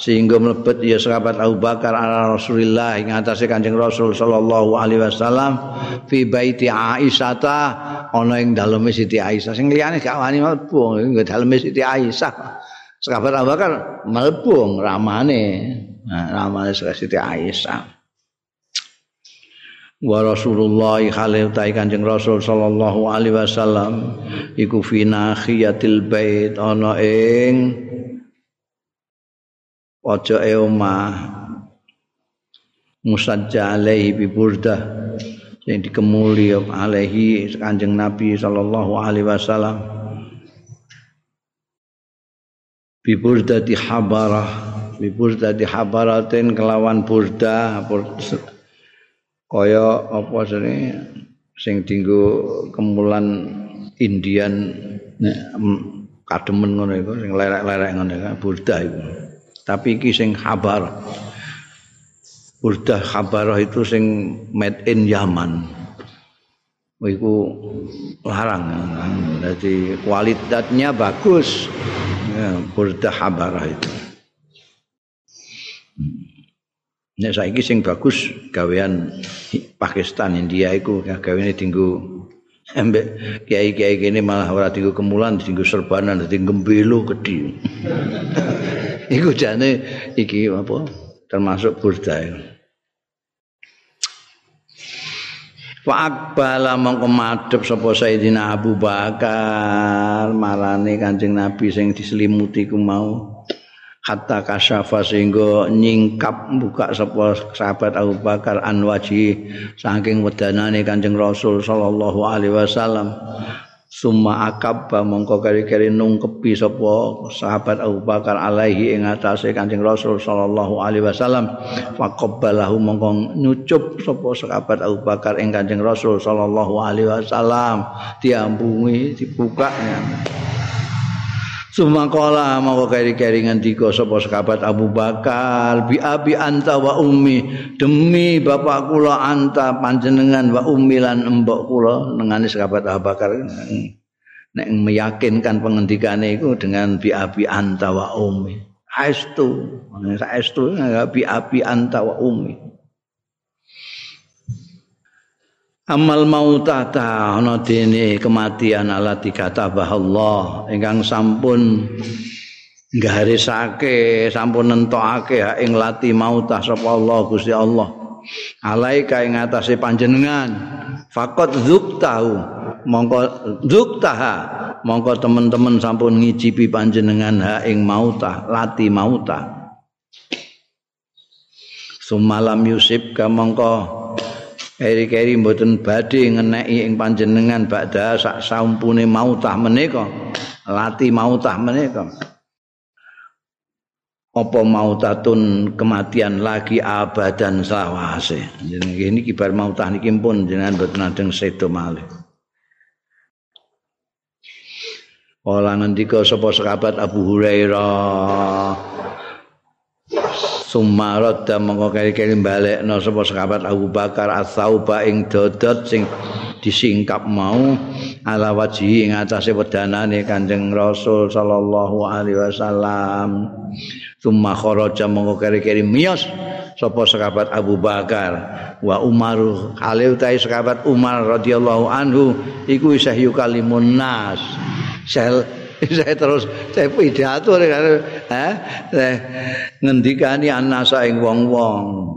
Speaker 1: sehingga mlebet ya sahabat Abu Bakar ala Rasulillah ing atase Kanjeng Rasul sallallahu alaihi wasallam fi baiti Aisyah ana ing daleme Siti Aisyah. Sing liyane gak wani mlebu ing daleme Siti Aisyah. Sahabat Abu Bakar mlebu ramane. Nah, ramane Siti Aisyah. Wa Rasulullah khalil ta Kanjeng Rasul sallallahu alaihi wasallam iku fi nahiyatil bait ana ing pojoke omah. Musajja alaihi bi burdah. Sing dikemuli alaihi Kanjeng Nabi sallallahu alaihi wasallam. Bi burdah di habarah. Bi burdah di habaratin kelawan burdah. Kaya apa sini sing dinggo kemulan Indian kademen ngono iku sing lerek-lerek ngono iku burda iku tapi iki sing habar burda habarah itu sing made in Yaman. Iku larang. Jadi kualitasnya bagus. Ya, burda habarah itu. Nek saiki sing bagus gawean Pakistan India iku gaweane dinggo (laughs) embek kiai-kiai kene malah ora dinggo kemulan dinggo serbanan dadi gembelo gedhi. (laughs) iku jane iki apa termasuk burda. Fa akbala mongko madhep sapa Sayyidina Abu Bakar marane Kanjeng Nabi sing diselimuti ku mau hatta kasyafa sehingga nyingkap buka sapa sahabat Abu Bakar an waji saking wedanane Kanjeng Rasul sallallahu alaihi wasallam summa akabba mongko kari-kari nungkepi sapa sahabat Abu Bakar alaihi ing atase Kanjeng Rasul sallallahu alaihi wasallam faqabbalahu mongko nyucup sapa sahabat Abu Bakar ing Kanjeng Rasul sallallahu alaihi wasallam diambungi dibuka ya. Sumakala mau keri-keri ngendika sapa sahabat Abu Bakar bi abi anta wa ummi demi bapak kula anta panjenengan wa ummi lan embok kula nengane sahabat Abu Bakar. Nek meyakinkan pengendikane itu dengan bi abi anta wa ummi. Aestu aestu bi abi anta wa ummi amal mautata ana dene kematian ala dikatabah Allah. Ingkang sampun nggarisake sampun nentokake hak ing lati mautah sapa Allah Gusti Allah. Alaika ing atase panjenengan. Faqat zuktahu mongko zuktaha mongko teman-teman sampun ngicipi panjenengan hak ing mautah lati mautah sumalam ka mongko keri-keri mboten badhe ngeneki ing panjenengan badha sak sampune mautah menika. Lati mautah menika. Apa mautatun kematian lagi abadan selawase? Jenenge ini kibar mautah niki pun jenengan mboten ajeng sedo malih. Ola ngendika sapa sahabat Abu Hurairah Sumarat dan mongko kali-kali balekno sapa sahabat Abu Bakar as-sauba ing dodot sing disingkap mau ala wajhi ing atase wedanane Kanjeng Rasul sallallahu alaihi wasallam. Summa kharaja mongko kali-kali miyos sapa sahabat Abu Bakar wa Umar kali utahe sahabat Umar radhiyallahu anhu iku isih yukalimun nas. Sel (laughs) saya terus saya pidato kan eh ngendikani anasa ing wong-wong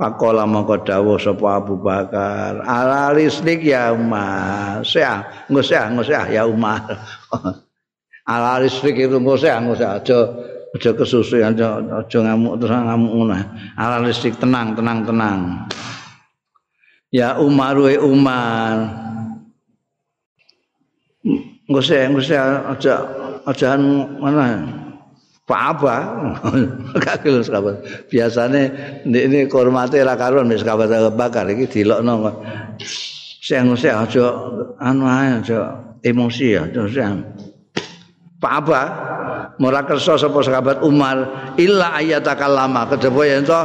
Speaker 1: Pakola mongko dawuh sapa Abu Bakar, ala listrik ya Umar. Saya, engko saya, ya Umar. (laughs) ala listrik itu engko saya, aja aja kesusu aja aja ngamuk terus ngamuk ngono. Ala listrik tenang, tenang, tenang. Ya Umar we Umar. Engko saya aja aja mana? apa gak gelem sahabat. Biasane ini kormate ra karuan wis sahabat bakar iki dilokno sing sing aja anu aja emosi ya terus apa ora kersa sapa sahabat Umar illa ayatakallama kejaba yen to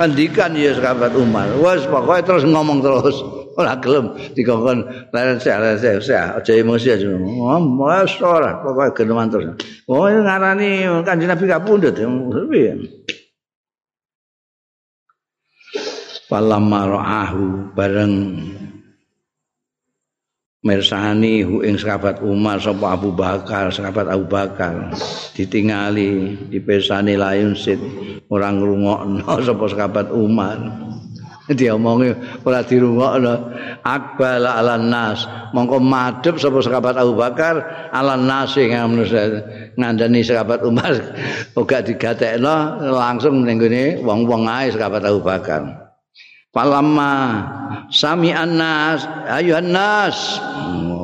Speaker 1: ngendikan ya sahabat Umar. Wis pokoke terus ngomong terus ora gelem dikongkon leren sik leren sik sik aja emosi aja. Wis ora pokoke geneman terus oh ngarani kanjeng Nabi kapundhut piye Falamma ra'ahu bareng mersani hu ing sahabat Umar sapa Abu Bakar sahabat Abu Bakar. Ditingali dipesani layun sit orang ngrungokno (laughs) sapa sahabat Umar dia omongi ora dirungokno akbal ala nas. Mongko madhep sapa sahabat Abu Bakar ala nas sing ngandani sahabat Umar (laughs) uga digatekno langsung ning gone wong-wong ae sahabat Abu Bakar. Palamma sami annas ayuhan nas.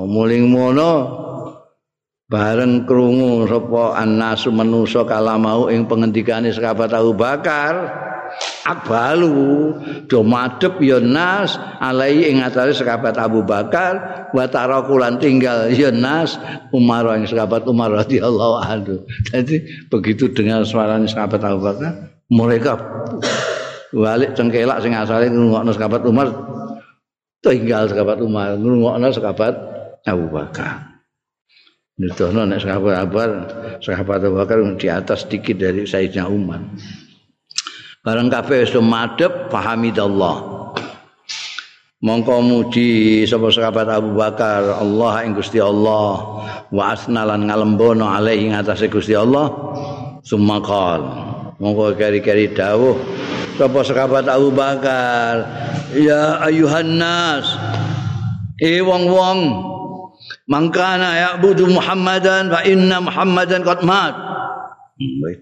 Speaker 1: Muling mono bareng krungu sapa annas manusa kala mau ing pengendikane sahabat Abu Bakar akbalu do madhep ya nas alai ing atase sahabat Abu Bakar wa tarakulan tinggal ya nas Umar ing sahabat Umar radhiyallahu anhu. Jadi begitu dengar suaranya sahabat Abu Bakar mereka balik cengkelak sing asale ngrungokno sahabat Umar tinggal sahabat Umar ngrungokno sahabat Abu Bakar. Nudono nek sahabat Abu Bakar sahabat Abu Bakar di atas sedikit dari Sayyidina Umar Barang kabeh wis madhep pahamidallah. Mongko muji sapa sahabat Abu Bakar Allah ing Gusti Allah wa asnalan ngalembono alaihi ngatasé Gusti Allah. Sumakal mongko keri-keri dawuh sapa sahabat Abu Bakar ya ayuhan nas e wong-wong mangkana ya budu Muhammadan fa inna Muhammadan qad mat. Wis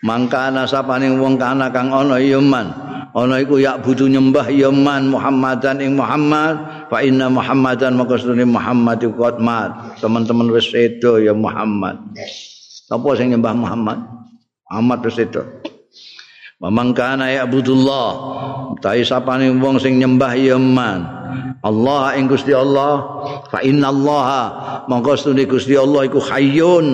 Speaker 1: mangkana sapane wong kana kang ana ya man. Ana iku ya butuh nyembah ya man Muhammadan ing Muhammad. Fa inna Muhammadan maka sunni Muhammad iku mat teman-teman wis sedo ya Muhammad. Apa sing nyembah Muhammad? Muhammad wis sedo. Mamangkana ya Abdullah Tai sapane wong sing nyembah ya man. Allah ing Gusti Allah. Fa inna Allah mongko stune Gusti Allah iku hayyun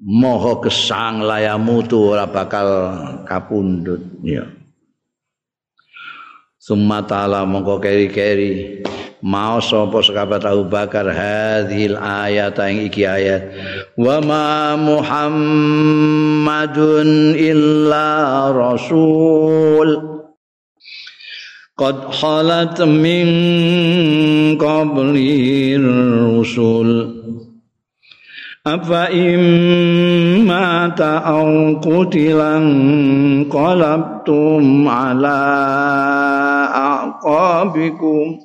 Speaker 1: moho gesang layamutu ora bakal kapundut ya. Summa ta'ala mongko keri-keri. Mau sapa sekabat Abu Bakar? Hadhil ayat yang iki ayat. Wa ma muhammadun illa rasul. Qad halat min qabli rusul Afa imma ta'au qutilan qalabtum ala aqabikum?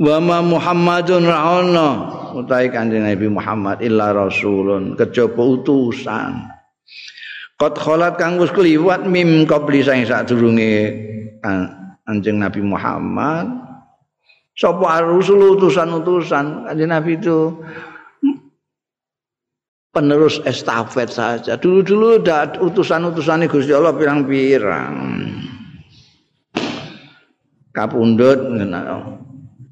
Speaker 1: Wa ma Muhammadun ra'ana utai kanjeng Nabi Muhammad illa rasulun. Kejaba utusan. Qad kholat kang wis kliwat mim qabli saing sadurunge Anjing Nabi Muhammad. Sapa rusul utusan-utusan? Kanjeng Nabi itu penerus estafet saja. Dulu-dulu ada utusan-utusan Gusti Allah pirang-pirang. Kapundut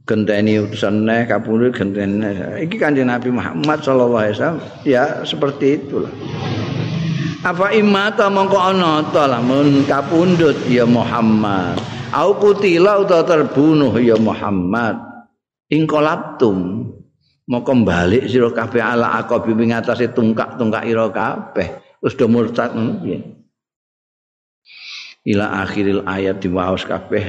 Speaker 1: genteni utusan neh kapundut genteni iki kanjeng Nabi Muhammad sallallahu alaihi wasallam ya seperti itulah. Apa imata mongko ana ta lamun kapundhut ya Muhammad. Au kutila utawa terbunuh ya Muhammad. Ing mau kembali sira kabeh ala aqabi ing atase tungkak-tungkak ira kabeh wis do murtad ila akhiril ayat di waos kabeh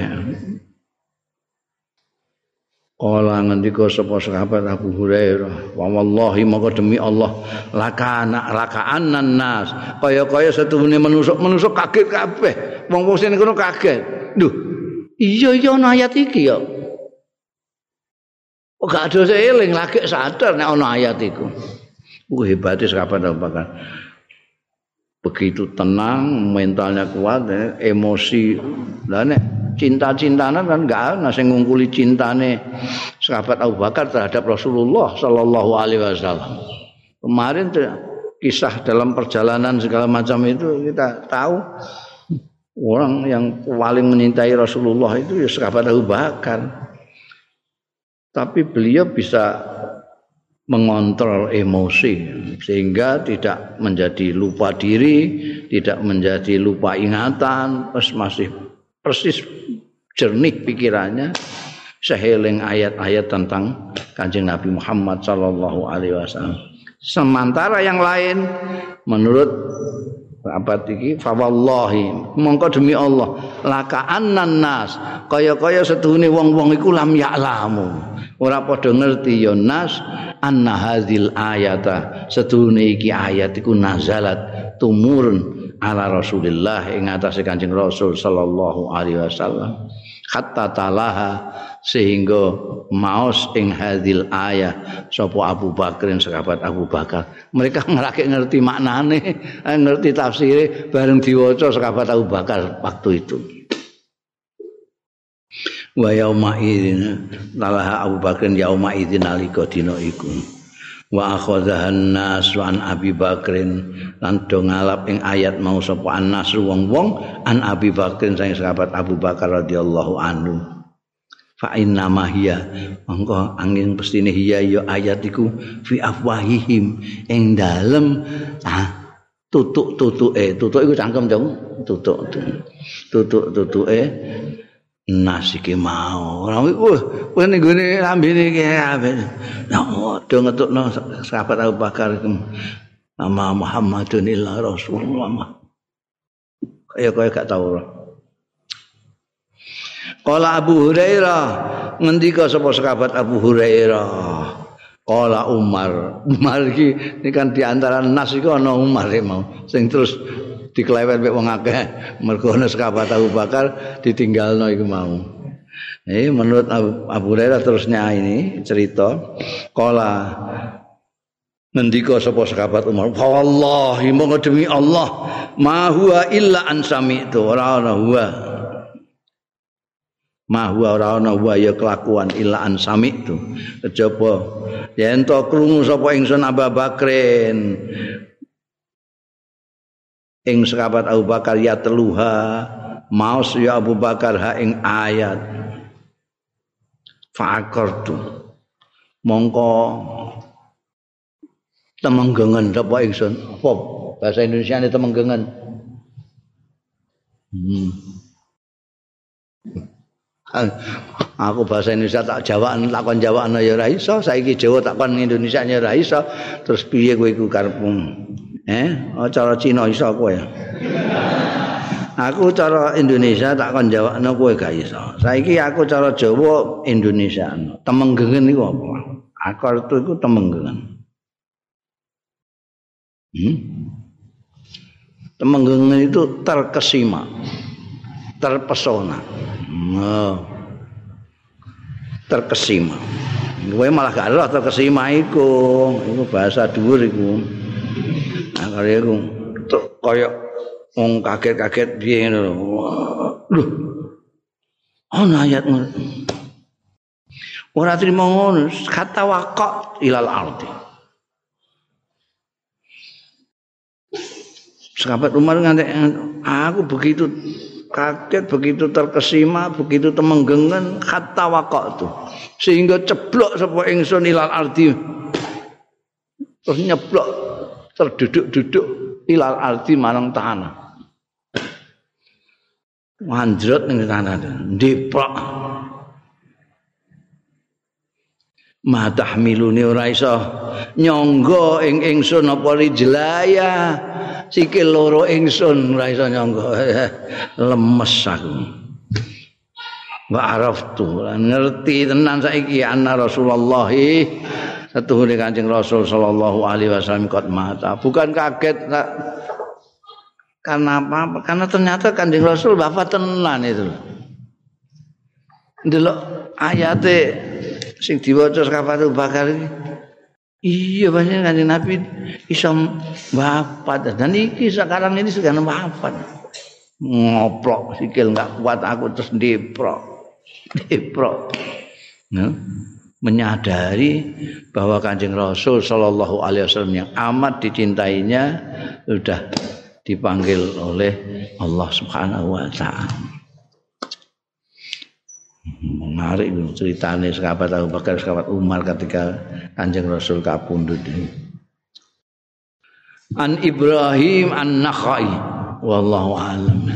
Speaker 1: Kala ngendika sapa sahabat Abu Hurairah, "Wa wallahi maka demi Allah, lakana lakaanan nas, kaya-kaya setune manusuk-manusuk kaget kabeh. Wong-wong sing kaget. Duh, iya iya ana ayat iki ya. Gak ada seeling lagi sadar nek ana ayat iku. Ku hebate sahabat Abu Bakar. Begitu tenang, mentalnya kuat, emosi. Lah nek cinta-cintanan kan enggak ana sing ngungkuli cintane sahabat Abu Bakar terhadap Rasulullah sallallahu alaihi wasallam. Kemarin kisah dalam perjalanan segala macam itu kita tahu orang yang paling menyintai Rasulullah itu ya sahabat Abu Bakar. Tapi beliau bisa mengontrol emosi sehingga tidak menjadi lupa diri, tidak menjadi lupa ingatan, terus masih persis jernih pikirannya seheling ayat-ayat tentang kanjeng Nabi Muhammad Sallallahu Alaihi Wasallam. Sementara yang lain menurut apa iki fawallahi mongko demi Allah laka annan nas kaya-kaya setuhune wong-wong iku lam ya'lamu ora padha ngerti ya nas anna hadzil ayata. Setuhune iki ayat iku nazalat tumurun ala Rasulillah ing atase Kanjeng Rasul sallallahu alaihi wasallam. Hatta talaha sehingga maos ing hadil ayah sapa Abu Bakar sahabat Abu Bakar. Mereka ngerake ngerti maknane ngerti tafsire bareng diwaca sahabat Abu Bakar waktu itu wa yauma idzin talaha Abu Bakar yauma idzin alika dina iku. Wa akhadhahan nas wa an Abi Bakrin lan do ngalap ing ayat mau sapa anas wong-wong an Abi Bakrin sang sahabat Abu Bakar radhiyallahu anhu. Fa inna ma hiya mongko angin pestine hiya ya ayat iku fi afwahihim ing dalem ah tutuk-tutuke. Tutuk iku cangkem dong tutuk tutuk tutuke nas iki mau. Ora wah kowe ning gone lambene iki nah do ngetukno sahabat Abu Bakar nama Muhammadun illa Rasulullah. Kaya kaya gak tau Kala Abu Hurairah ngendika sapa sahabat Abu Hurairah? Kala Umar. Umar iki ini kan di antara nas iku ana Umar mau. Sing terus diklewet mek wong akeh. Mergo ana sahabat Abu Bakar ditinggalno iku mau. Eh menurut Abu, Abu Hurairah terusnya ini cerita kala ngendika sapa sahabat Umar wallahi monggo demi Allah ma huwa illa an sami'tu. Ora ana huwa. Ma huwa ora ana huwa ya kelakuan illa an sami'tu. Kejaba yen to krungu sapa ingsun Abu Bakrin ing sahabat Abu Bakar ya teluha maus ya Abu Bakar ha ing ayat. Fakartu mongko temenggengen apa ingsun? Apa? Bahasa Indonesia ini temenggengen. Hmm. (laughs) aku bahasa Indonesia tak jawaan tak kon jawaan ya ora iso. Saiki Jawa tak kon Indonesia nya ora iso. Terus piye kowe iku karepmu Eh, oh, cara Cina iso kowe. Aku cara Indonesia tak kon jawabno kowe gak iso. Saiki aku cara Jawa Indonesia. Temenggengen iku apa? Akar itu iku temenggengen. Hmm? Temenggengen itu terkesima. Terpesona. Oh. Terkesima. Kowe malah gak terkesima iku. Iku bahasa dhuwur iku. Iku kaya wong kaget-kaget piye ngono lho. Ana ayat ngono. Ora trimo ngono kata waqo ilal ardi. Sahabat Umar ngantek aku begitu kaget begitu terkesima begitu temenggengan kata waqo itu. Sehingga ceblok sapa ingsun ilal ardi. Terus nyeblok terduduk-duduk ilal ardi marang tanah Wanjrot ning tanah ndiprok. Matah milune ora iso nyangga ing ingsun apa rijlaya sikil loro ingsun ora iso nyangga (laughs) lemes aku. Wa araftu ngerti tenan saiki ana Rasulullah satuhune Kanjeng Rasul sallallahu alaihi wasallam kot mata bukan kaget Karena apa? Karena ternyata kanjeng Rasul bapak tenan itu. Delok ayate sing diwaca Sahabat Bakar iki. Iya banyak kanjeng Nabi iso wafat dan iki sekarang ini sudah wafat. Ngoplok sikil enggak kuat aku terus diprok. Diprok. Nah, menyadari bahwa kanjeng Rasul Shallallahu Alaihi Wasallam yang amat dicintainya sudah dipanggil oleh Allah Subhanahu wa taala. Menarik ceritanya sahabat Abu Bakar, sahabat Umar ketika Kanjeng Rasul kapundhut. An Ibrahim An-Nakhai wallahu alam.